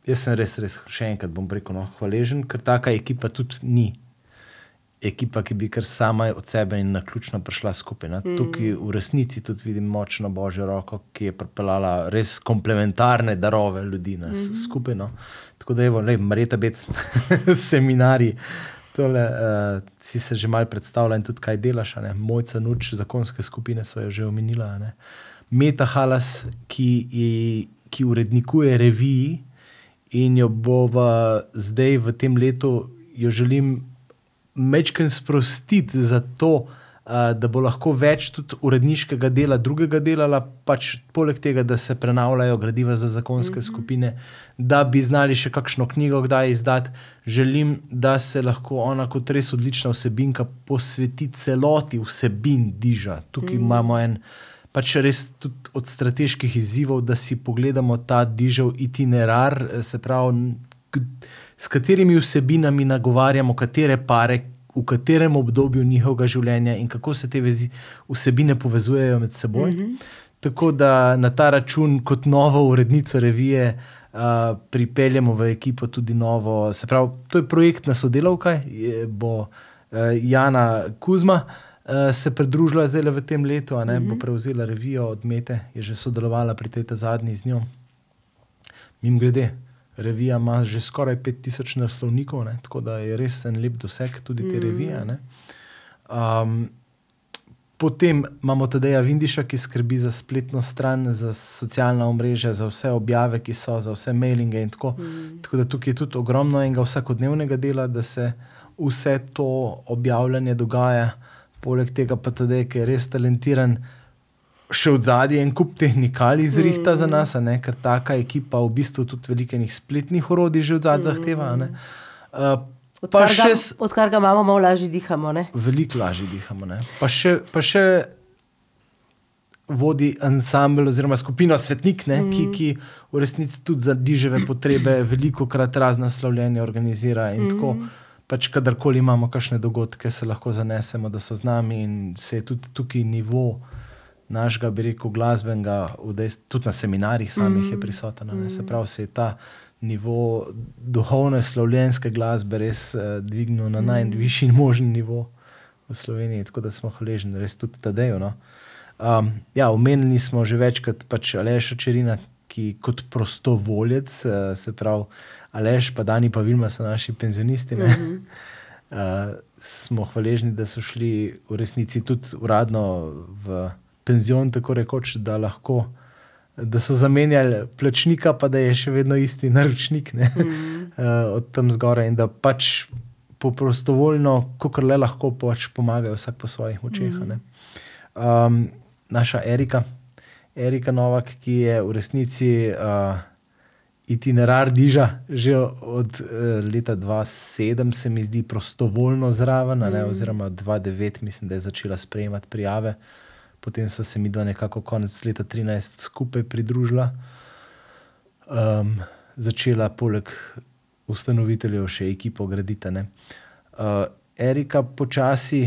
S1: jaz sem res, res še enkrat bom rekel, no, hvaležen, ker taka ekipa tudi ni. Ekipa, ki bi kar sama od sebe in na ključno prišla skupaj. Mm. Tukaj v resnici tudi vidim močno božjo roko, ki je pripeljala res komplementarne darove ljudi nas mm -hmm. skupaj. No. Tako da, evo, le, Marita Bec, seminarji. Tole, uh, si se že malo predstavlja in tudi kaj delaš. ne. Mojca Nuč, zakonske skupine so jo že omenila. ne. Meta Halas, ki, je, ki urednikuje reviji in jo bo v, zdaj v tem letu, jo želim mečken sprostiti za to, uh, da bo lahko več tudi uredniškega dela, drugega delala, pač poleg tega, da se prenavljajo gradiva za zakonske mm -hmm. skupine, da bi znali še kakšno knjigo kdaj izdati. Želim, da se lahko ona kot res odlična vsebinka posveti celoti vsebin Diža. Tukaj mm. imamo en. Pač res tudi od strateških izzivov, da si pogledamo ta dižev itinerar, eh, se pravi, s katerimi vsebinami nagovarjamo, katere pare, v katerem obdobju njihovega življenja in kako se te vezi, vsebine povezujejo med seboj. Mm -hmm. Tako da na ta račun, kot novo urednico revije, uh, pripeljemo v ekipo tudi novo. Se pravi, to je projektna sodelavka, je, bo uh, Jana Kuzma. Uh, se pridružila zdaj v tem letu, a ne, mm -hmm. bo prevzela revijo od Mete, je že sodelovala pri tej zadnji z njo. Mim grede, revija ima že skoraj 5000 naslovnikov, ne, tako da je res en lep doseg tudi te revije. a ne. Um, Potem imamo Tadeja Vindiša, ki skrbi za spletno stran, za socialna omrežja, za vse objave, ki so, za vse mailinge in tako. Mm. Tako da tukaj je tudi ogromno enega vsakodnevnega dela, da se vse to objavljanje dogaja. Poleg tega pa Tadej, ki je res talentiran, še od zadaj en kup tehnikali zrihta mm. za nas, ne? ker taka ekipa v bistvu tudi velikih spletnih orodij že od zadaj mm. zahteva. ne. Uh, pa
S2: Odkar
S1: še
S2: ga,
S1: s-
S2: odkar ga imamo, malo lažje dihamo. Ne?
S1: veliko lažje dihamo. Ne? Pa še, pa še vodi ansambl oziroma skupino Svetnik, ne, mm. ki, ki v resnici tudi za diževe potrebe veliko krat razna slavljenja organizira. In mm. tako, pač kadarkoli imamo kakšne dogodke, se lahko zanesemo, da so z nami in se je tudi tukaj nivo. Našega, bi rekel, glasbenega, tudi na seminarjih samih mm. je prisoten. ne. Se pravi, se je ta nivo duhovne slovenske glasbe res uh, dvignil na najvišji možni nivo v Sloveniji, tako da smo hvaležni, res tudi Tadeju. No. Um, ja, omenili smo že večkrat pač Aleša Čerina, ki kot prostovoljec, uh, se pravi, Aleš, pa Dani, pa Vilma so naši penzionisti. Mm -hmm. uh, smo hvaležni, da so šli v resnici tudi uradno v penzion, tako rekoč, da lahko. Da so zamenjali plačnika, pa da je še vedno isti naročnik ne, mm. uh, od tam zgoraj, in da pač prostovoljno, kot le lahko, pač pomagajo vsak po svojih močeh. Mm. Um, naša Erika, Erika Novak, ki je v resnici uh, itinerar diža, že od uh, leta 2007, se mi zdi, prostovoljno zraven, mm. ne, oziroma 2009, mislim, da je začela sprejemati prijave. Potem so se mi dva nekako konec leta 2013 skupaj pridružila, um, začela poleg ustanoviteljev še ekipo graditi. Uh, Erika počasi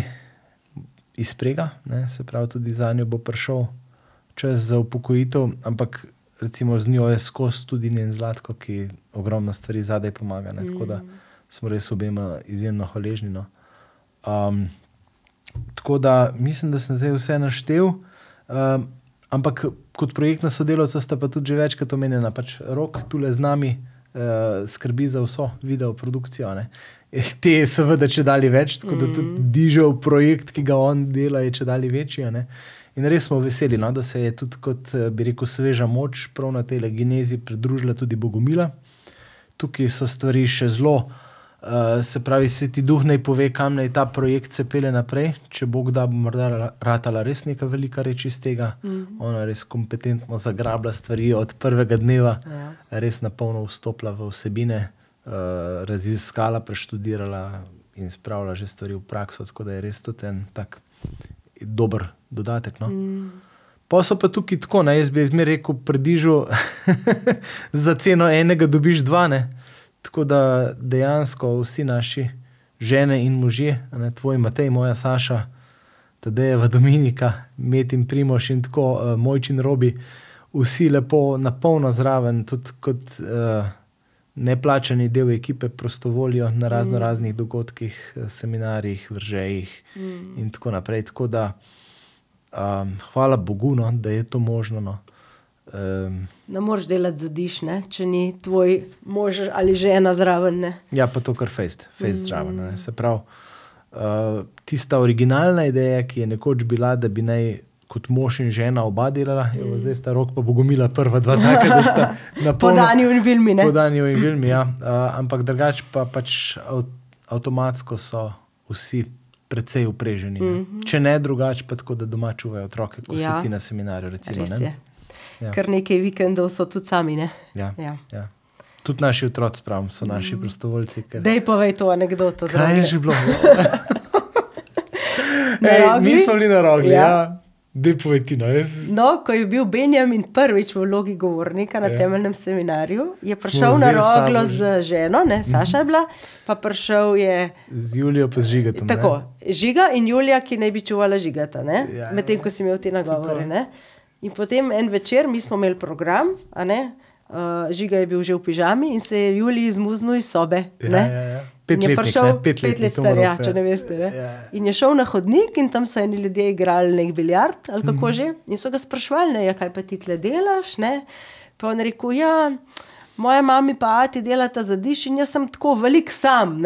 S1: izprega, ne, se pravi, tudi za njo bo prišel čas za upokojitev, ampak recimo z njo je skozi tudi njen zlatko, ki ogromno stvari zadaj pomaga. Ne, tako da smo res obema izjemno hvaležni. No. Um, Tako da mislim, da sem zdaj vse naštel. Um, ampak kot projektna sodelavca sta pa tudi že večkrat omenjena. Pač rok tukaj z nami uh, skrbi za vso video produkcijo. Ne. Eh, Te seveda če dali več, tako da tudi dižev projekt, ki ga on dela, je če dali večji. In res smo veseli, no, da se je tudi, kot eh, bi rekel, sveža moč prav na tej genezi pridružila tudi Bogomila. Tukaj so stvari še zelo, uh, se pravi, sveti duh naj pove, kam naj ta projekt se pele naprej. Če bo kdaj bo morda ratala res neka velika reč iz tega, mm -hmm. ona res kompetentno zagrabila stvari od prvega dneva, ja. res na polno vstopila v vsebine, uh, raziskala, preštudirala in spravila že stvari v prakso. Tako da je res tudi en tak dober dodatek. No? Mm. Pa so pa tukaj tako, ne, jaz bi izmer rekel, predižu za ceno enega dobiš dva. Ne. Tako da dejansko vsi naši žene in možje, ne, tvoj Matej, moja Saša, v Dominika, Metin Primoš in tako uh, mojčin robi, vsi lepo, napolno zraven, tudi kot uh, neplačani del ekipe, prostovoljo na razno mm. raznih dogodkih, seminarjih, vržejih mm. in tako naprej. Tako da, um, hvala Bogu, no, da je to možno. No.
S2: Um, ne moreš delati za diš, ne? če ni tvoj mož ali žena zraven. Ne?
S1: Ja, pa to kar fejst, fejst mm. zraven. Ne? Se pravi, uh, tista originalna ideja, ki je nekoč bila, da bi naj kot mož in žena oba delala, mm. je zdaj sta rok pa bogomila prva dva, taka, da sta na
S2: pol. Podanju in filmi.
S1: Podanju in filmi, ja. Uh, ampak drugače pa pač avtomatsko so vsi. Predvsej upreženi. Mm -hmm. Če ne drugače, pa tako, da doma čuvajo otroke, ko ja. si ti na seminarju. Recimo,
S2: ja. Ker nekaj vikendov so tudi sami.
S1: Ja. Ja. Ja. Tudi naši otroci, pravim, so naši mm. prostovoljci.
S2: Ker... Dej povej to anegdoto.
S1: Kaj je že bilo? Ej, mi smo bili na rogi. Ja. Ja. No, jaz...
S2: no, ko je bil Benjamin prvič v vlogi govornika na ja. temeljnem seminarju, je prišel na roglo z ženo, ne, Saša je bila, pa prišel je
S1: z Julijo, pa z žigatom.
S2: Tako, ne? žiga in Julija, ki naj bi čuvala žigata, ja, medtem ko si imel te nagovore. In potem en večer, mi smo imeli program, uh, žiga je bil že v pižami in se je Julij izmuznil iz sobe.
S1: Ja, ja, ja. Pet
S2: je prišel, pet, pet let star, ja, če ne veste. Ne? Ja. In je šel na hodnik in tam so eni ljudje igrali nek biljard ali kako mm -hmm. že. In so ga sprašvali, ne, ja, kaj pa ti tle delaš. Ne? Pa on rekel, ja moja mama pa ti delata za diš in jaz sem tako velik sam.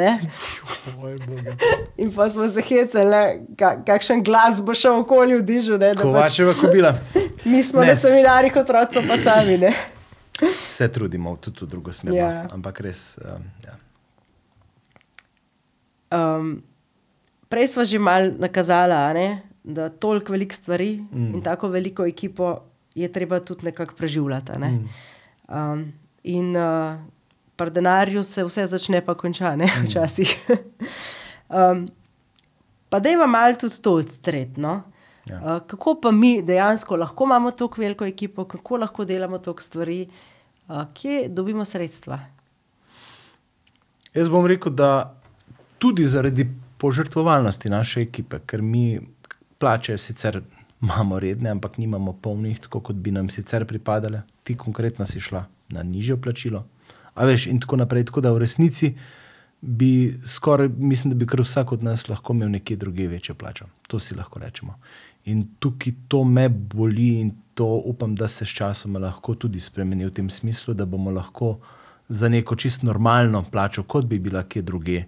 S2: in pa smo se hecali, kakšen glas bo šel okoli v dižu.
S1: Kovačeva pač... kobila.
S2: Mi smo ne. na seminarjih otroci, pa sami. Ne?
S1: Se trudimo tudi v drugo smer, no. ja. ampak res. Um, ja.
S2: um, prej smo že malo nakazali, da toliko velikih stvari mm. in tako veliko ekipo je treba tudi nekako preživljati. Ne? Mm. Um, In uh, pri denarju se vse začne, pa konča, ne mm. včasih. um, pa da ima malo tudi to odstretno. Ja. Uh, kako pa mi dejansko lahko imamo tako veliko ekipo, kako lahko delamo toliko stvari, uh, kje dobimo sredstva?
S1: Jaz bom rekel, da tudi zaradi požrtvovalnosti naše ekipe, ker mi plače sicer imamo redne, ampak nimamo polnih, tako kot bi nam sicer pripadale, ti konkretno si šla na nižjo plačilo. A veš, in tako naprej. Tako da v resnici bi skoraj, mislim, da bi kar vsak od nas lahko imel nekje drugje večjo plačo. To si lahko rečemo. In tukaj to me boli, in to upam, da se s časom lahko tudi spremeni v tem smislu, da bomo lahko za neko čisto normalno plačo, kot bi bila kje drugje,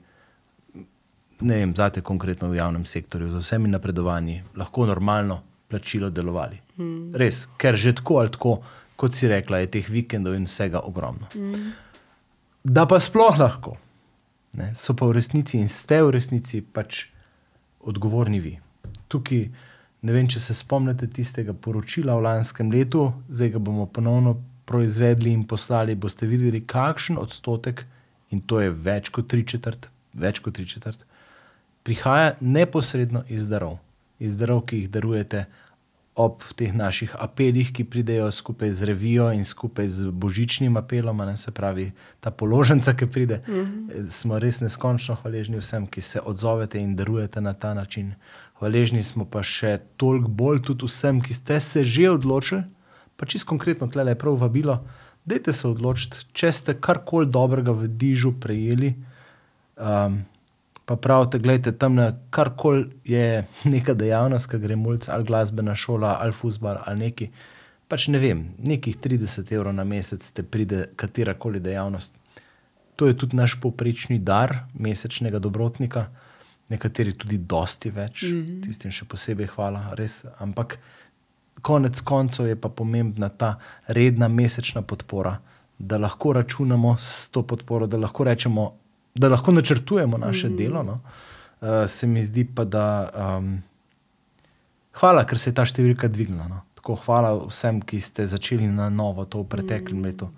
S1: ne vem, zate konkretno v javnem sektorju, z vsemi napredovanji, lahko normalno plačilo delovali. Hmm. Res, ker že tako ali tako kot si rekla, je teh vikendov in vsega ogromno. Mm. Da pa sploh lahko, ne, so pa v resnici in ste v resnici pač odgovorni vi. Tukaj ne vem, če se spomnite tistega poročila v lanskem letu, zdaj ga bomo ponovno proizvedli in poslali. Boste videli, kakšen odstotek, in to je več kot tri četrt, več kot tri četrt, prihaja neposredno iz darov, iz darov, ki jih darujete ob teh naših apelih, ki pridejo skupaj z revijo in skupaj z božičnim apelom, ne, se pravi ta položnica, ki pride, mm -hmm. smo res neskončno hvaležni vsem, ki se odzovete in darujete na ta način. Hvaležni smo pa še toliko bolj tudi vsem, ki ste se že odločili, pa čisto konkretno tle je prav vabilo. Dajte se odločiti, če ste karkoli dobrega v dižu prejeli. Um, pa pravite, gledajte, tam na karkoli je neka dejavnost, ki gre mulj, ali glasbena šola, ali fusbal, ali neki. Pač ne vem, nekih 30 evrov na mesec te pride katerakoli dejavnost. To je tudi naš povprečni dar mesečnega dobrotnika. nekateri tudi dosti več, mm -hmm. tistim še posebej hvala, res. Ampak konec koncev je pa pomembna ta redna mesečna podpora, da lahko računamo s to podporo, da lahko rečemo, da lahko načrtujemo naše mm delo. No? Uh, se mi zdi pa, da. Um, hvala, ker se je ta številka dvignila. No? Tako hvala vsem, ki ste začeli na novo to v preteklem mm. letu.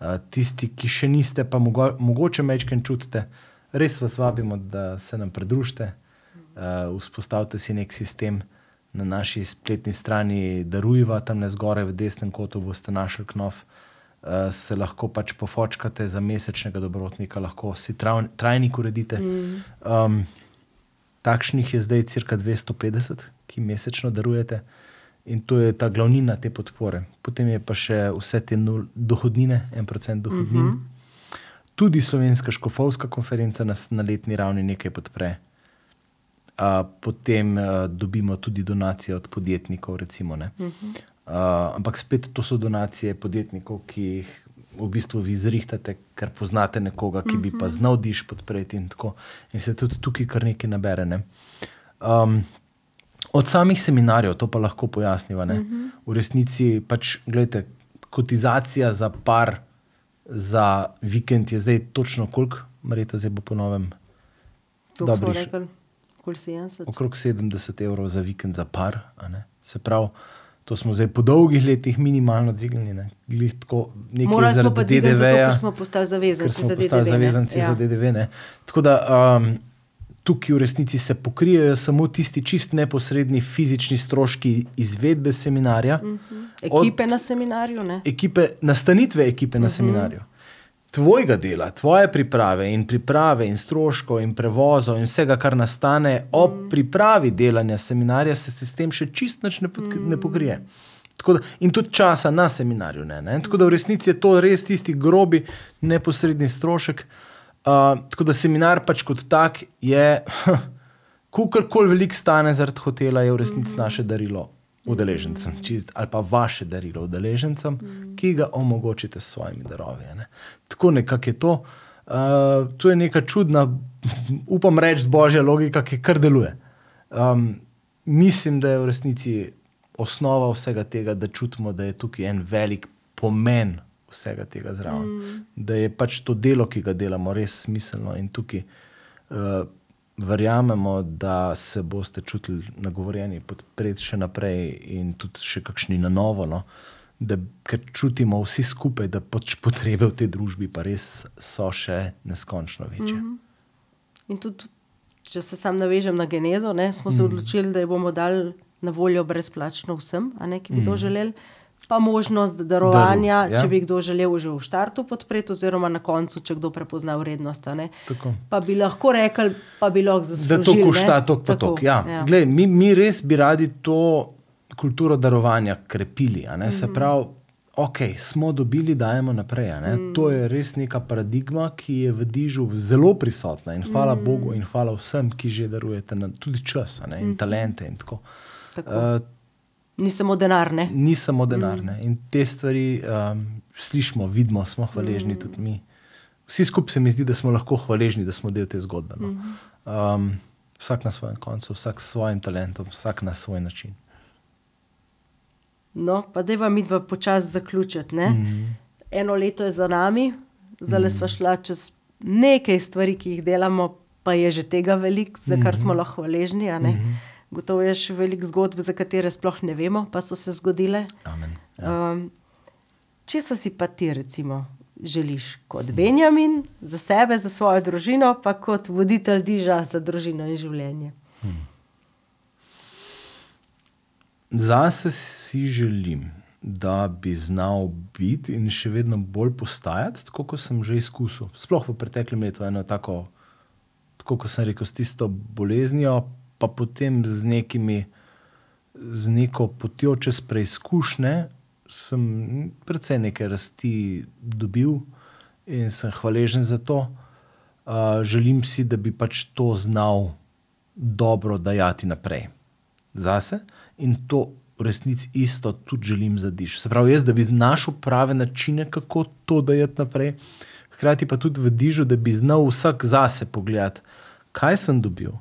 S1: Uh, tisti, ki še niste, pa mogo, mogoče mečken čutite, res vas vabimo, da se nam pridružite, uh, vzpostavite si nek sistem na naši spletni strani, darujva tam ne zgoraj v desnem kotu, boste našli knov. Uh, se lahko pač pofočkate za mesečnega dobrotnika, lahko si trajnik uredite. Mm. Um, takšnih je zdaj cirka 250, ki mesečno darujete. In to je ta glavnina te podpore. Potem je pa še vse te nul, dohodnine, en procent dohodnin. Mm -hmm. Tudi slovenska škofovska konferenca nas na letni ravni nekaj podpre. Uh, potem uh, dobimo tudi donacije od podjetnikov. Recimo, uh -huh. Uh, ampak spet to so donacije podjetnikov, ki jih v bistvu vi zrihtate, ker poznate nekoga, ki bi pa mhm. znal diš podpreti. In, in se tudi tukaj kar nekaj nabere. Ne? Um, od samih seminarjev, to pa lahko pojasnimo. Uh mhm. -huh. V resnici pač, gledajte, kotizacija za par za vikend je zdaj točno koliko, Marita, zdaj bo po novem.
S2: Dobrih,
S1: okrog 70 evrov za vikend za par. Se pravi, to smo zdaj po dolgih letih minimalno dvignili.
S2: Morali smo pa DDV, ker smo postali zavezanci
S1: za DDV. Zavezanci ja. za DDV Tako da um, tukaj v resnici se pokrijejo samo tisti čist neposredni fizični stroški izvedbe seminarja. Uh
S2: mhm. -huh. Ekipe od, na seminarju. Ne?
S1: Ekipe, nastanitve ekipe na uh mhm. -huh. seminarju. Tvojega dela, tvoje priprave in priprave in stroškov in prevozov in vsega, kar nastane ob mm. pripravi delanja seminarja, se s tem še čist ne, mm. ne pokrije. Da, in tudi časa na seminarju. Ne, ne? Tako da v resnici je to res tisti grobi, neposredni strošek. Uh, tako da seminar pač kot tak je, kar koli stane zaradi hotela, je v resnici mm naše darilo udeležencem, čist, ali pa vaše darilo udeležencem, mm. ki ga omogočite s svojimi darovi. Ne. Tako nekako je to. Uh, to je neka čudna, upam reči, božja logika, ki kar deluje. Um, mislim, da je v resnici osnova vsega tega, da čutimo, da je tukaj en velik pomen vsega tega zraven. Mm. Da je pač to delo, ki ga delamo, res smiselno in tukaj. Uh, verjamemo, da se boste čutili nagovorjeni podpreti še naprej in tudi še kakšni na novo. No? Da, ker čutimo vsi skupaj, da pač potrebe v tej družbi pa res so še neskončno večje. Mm
S2: -hmm. In tudi, če se sam navežem na genezo, ne, smo se mm -hmm. odločili, da jo bomo dali na voljo brezplačno vsem, ne, ki bi mm -hmm. to mhm. želeli pa možnost darovanja, Daru, ja. če bi kdo želel že v startu podpreti, oziroma na koncu, če kdo prepozna vrednost. Pa bi lahko rekel, pa bi lahko zaslužil.
S1: Da to košta, to pa to. Ja. Ja. Glej, mi, mi res bi radi to kulturo darovanja krepili. Mm -hmm. Se mhm. pravi. Ok, smo dobili, dajemo naprej. Mm. To je res neka paradigma, ki je v dižu zelo prisotna. In hvala mm. Bogu, in hvala vsem, ki že darujete tudi čas ne, in mm. talente. In tako. Tako. Uh,
S2: Ni samo denar. Ne?
S1: Ni samo denar. Mm. In te stvari um, slišimo, vidimo, smo hvaležni mm. tudi mi. Vsi skupaj se mi zdi, da smo lahko hvaležni, da smo del te zgodbe. No? Mm. Um, vsak na svojem koncu, vsak s svojim talentom, vsak na svoj način.
S2: No, pa da vam midva počasi zaključiti. Mm. Eno leto je za nami, zdaj mm. smo šli čez nekaj stvari, ki jih delamo, pa je že tega veliko, za kar mm. smo lahko hvaležni. Gotovo je še veliko zgodb, za katere sploh ne vemo, pa so se zgodile. Ja. Um, če si pa ti, recimo, želiš kot Benjamin, za sebe, za svojo družino, pa kot voditelj diža za družino in življenje. Hmm.
S1: Zase si želim, da bi znal biti in še vedno bolj postajati, tako kot sem že izkusil. Sploh v preteklem letu, eno tako, tako kot sem rekel, s tisto boleznijo pa potem z, nekimi, z neko potjo čez preizkušnje, sem precej nekaj rasti dobil in sem hvaležen za to. Uh, želim si, da bi pač to znal dobro dajati naprej zase in to v resnici isto tudi želim za diš. Se pravi, jaz, da bi našel prave načine, kako to dajati naprej, hkrati pa tudi v dižu, da bi znal vsak zase pogledati, kaj sem dobil,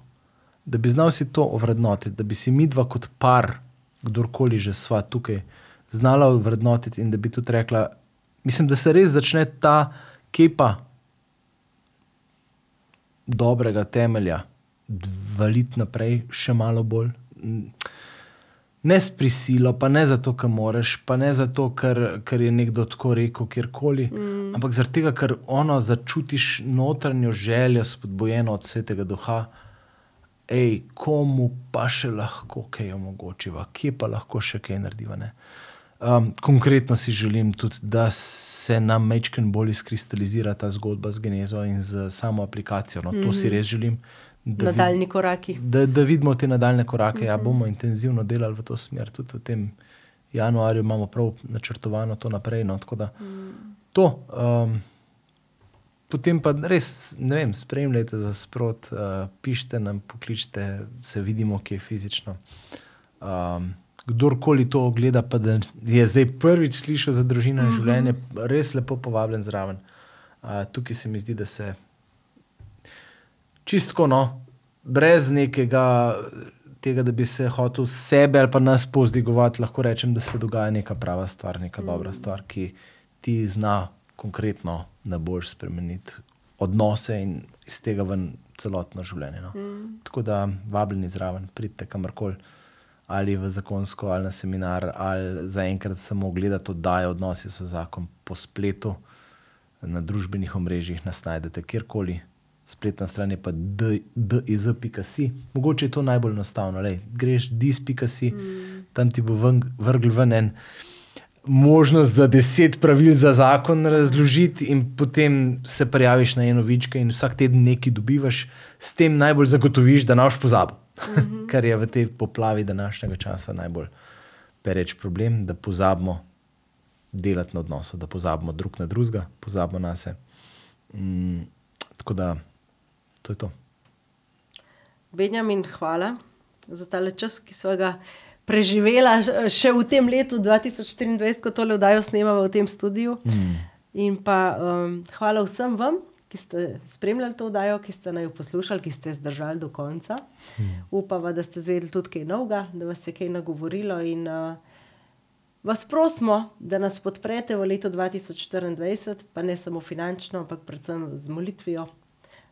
S1: da bi znal si to ovrednotiti, da bi si mi dva kot par, kdorkoli že sva tukaj, znala ovrednotiti in da bi tudi rekla, mislim, da se res začne ta kepa dobrega temelja valiti naprej, še malo bolj. Ne s prisilo, pa ne zato, ker moraš, pa ne zato, ker, ker je nekdo tako rekel, kjerkoli, mm. ampak zaradi tega, ker ono začutiš notranjo željo, spodbojeno od svetega duha, hej, komu pa še lahko kaj omogočiva, kje pa lahko še kaj narediva. Um, konkretno si želim tudi, da se nam mečken bolj izkristalizira ta zgodba z genezo in z samo aplikacijo. No, to mm. si mhm. res želim.
S2: Nadaljni koraki.
S1: Da, da vidimo te nadaljne korake. Mm -hmm. ja, mhm. bomo intenzivno delali v to smer. Tudi v tem januarju imamo prav načrtovano to naprej. No, da, mm. to, um, potem pa res, ne vem, spremljajte za sprot, uh, pišite nam, pokličite, se vidimo, ki je fizično. Um, kdorkoli to ogleda, pa da je zdaj prvič slišal za družino in mm -hmm. življenje, res lepo povabljen zraven. Uh, tukaj se mi zdi, da se čistko, no, brez nekega tega, da bi se hotel sebe ali pa nas pozdigovati, lahko rečem, da se dogaja neka prava stvar, neka mm. dobra stvar, ki ti zna konkretno na boljš spremeniti odnose in iz tega ven celotno življenje. No. Mm. Tako da vabljeni zraven, pridite kamorkoli. Ali v zakonsko, ali na seminar, ali zaenkrat samo gledati oddaje, odnosi so zakon po spletu, na družbenih omrežjih, nas najdete kjerkoli spletna stran je pa diz.com. Mogoče je to najbolj enostavno. Lej, greš diz.com, mm. tam ti bo vrgl ven en možnost za deset pravil za zakon razložiti, in potem se prijaviš na eno vičko, in vsak teden nekaj dobivaš, s tem najbolj zagotoviš, da naš pozabi. Mm -hmm. Kar je v tej poplavi današnjega časa najbolj pereč problem, da pozabimo delati na odnosu, da pozabimo drug na drugega, pozabimo na sebe. Mm, tako da to je to.
S2: Benjamin, hvala za ta čas, ki smo ga preživeli še v tem letu 2024, ko tole oddajo snemamo v tem studiu. Mm. In pa um, hvala vsem vam, ki ste spremljali to oddajo, ki ste naj poslušali, ki ste zdržali do konca. Mm. Upam, da ste zvedeli tudi kaj novega, da vas je kaj nagovorilo. In, uh, Vas prosimo, da nas podprete v letu 2024, pa ne samo finančno, ampak predvsem z molitvijo,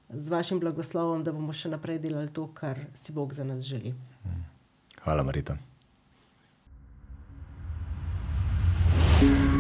S2: z vašim blagoslovom, da bomo še naprej delali to, kar si Bog za nas želi.
S1: Hvala, Marita. Bye.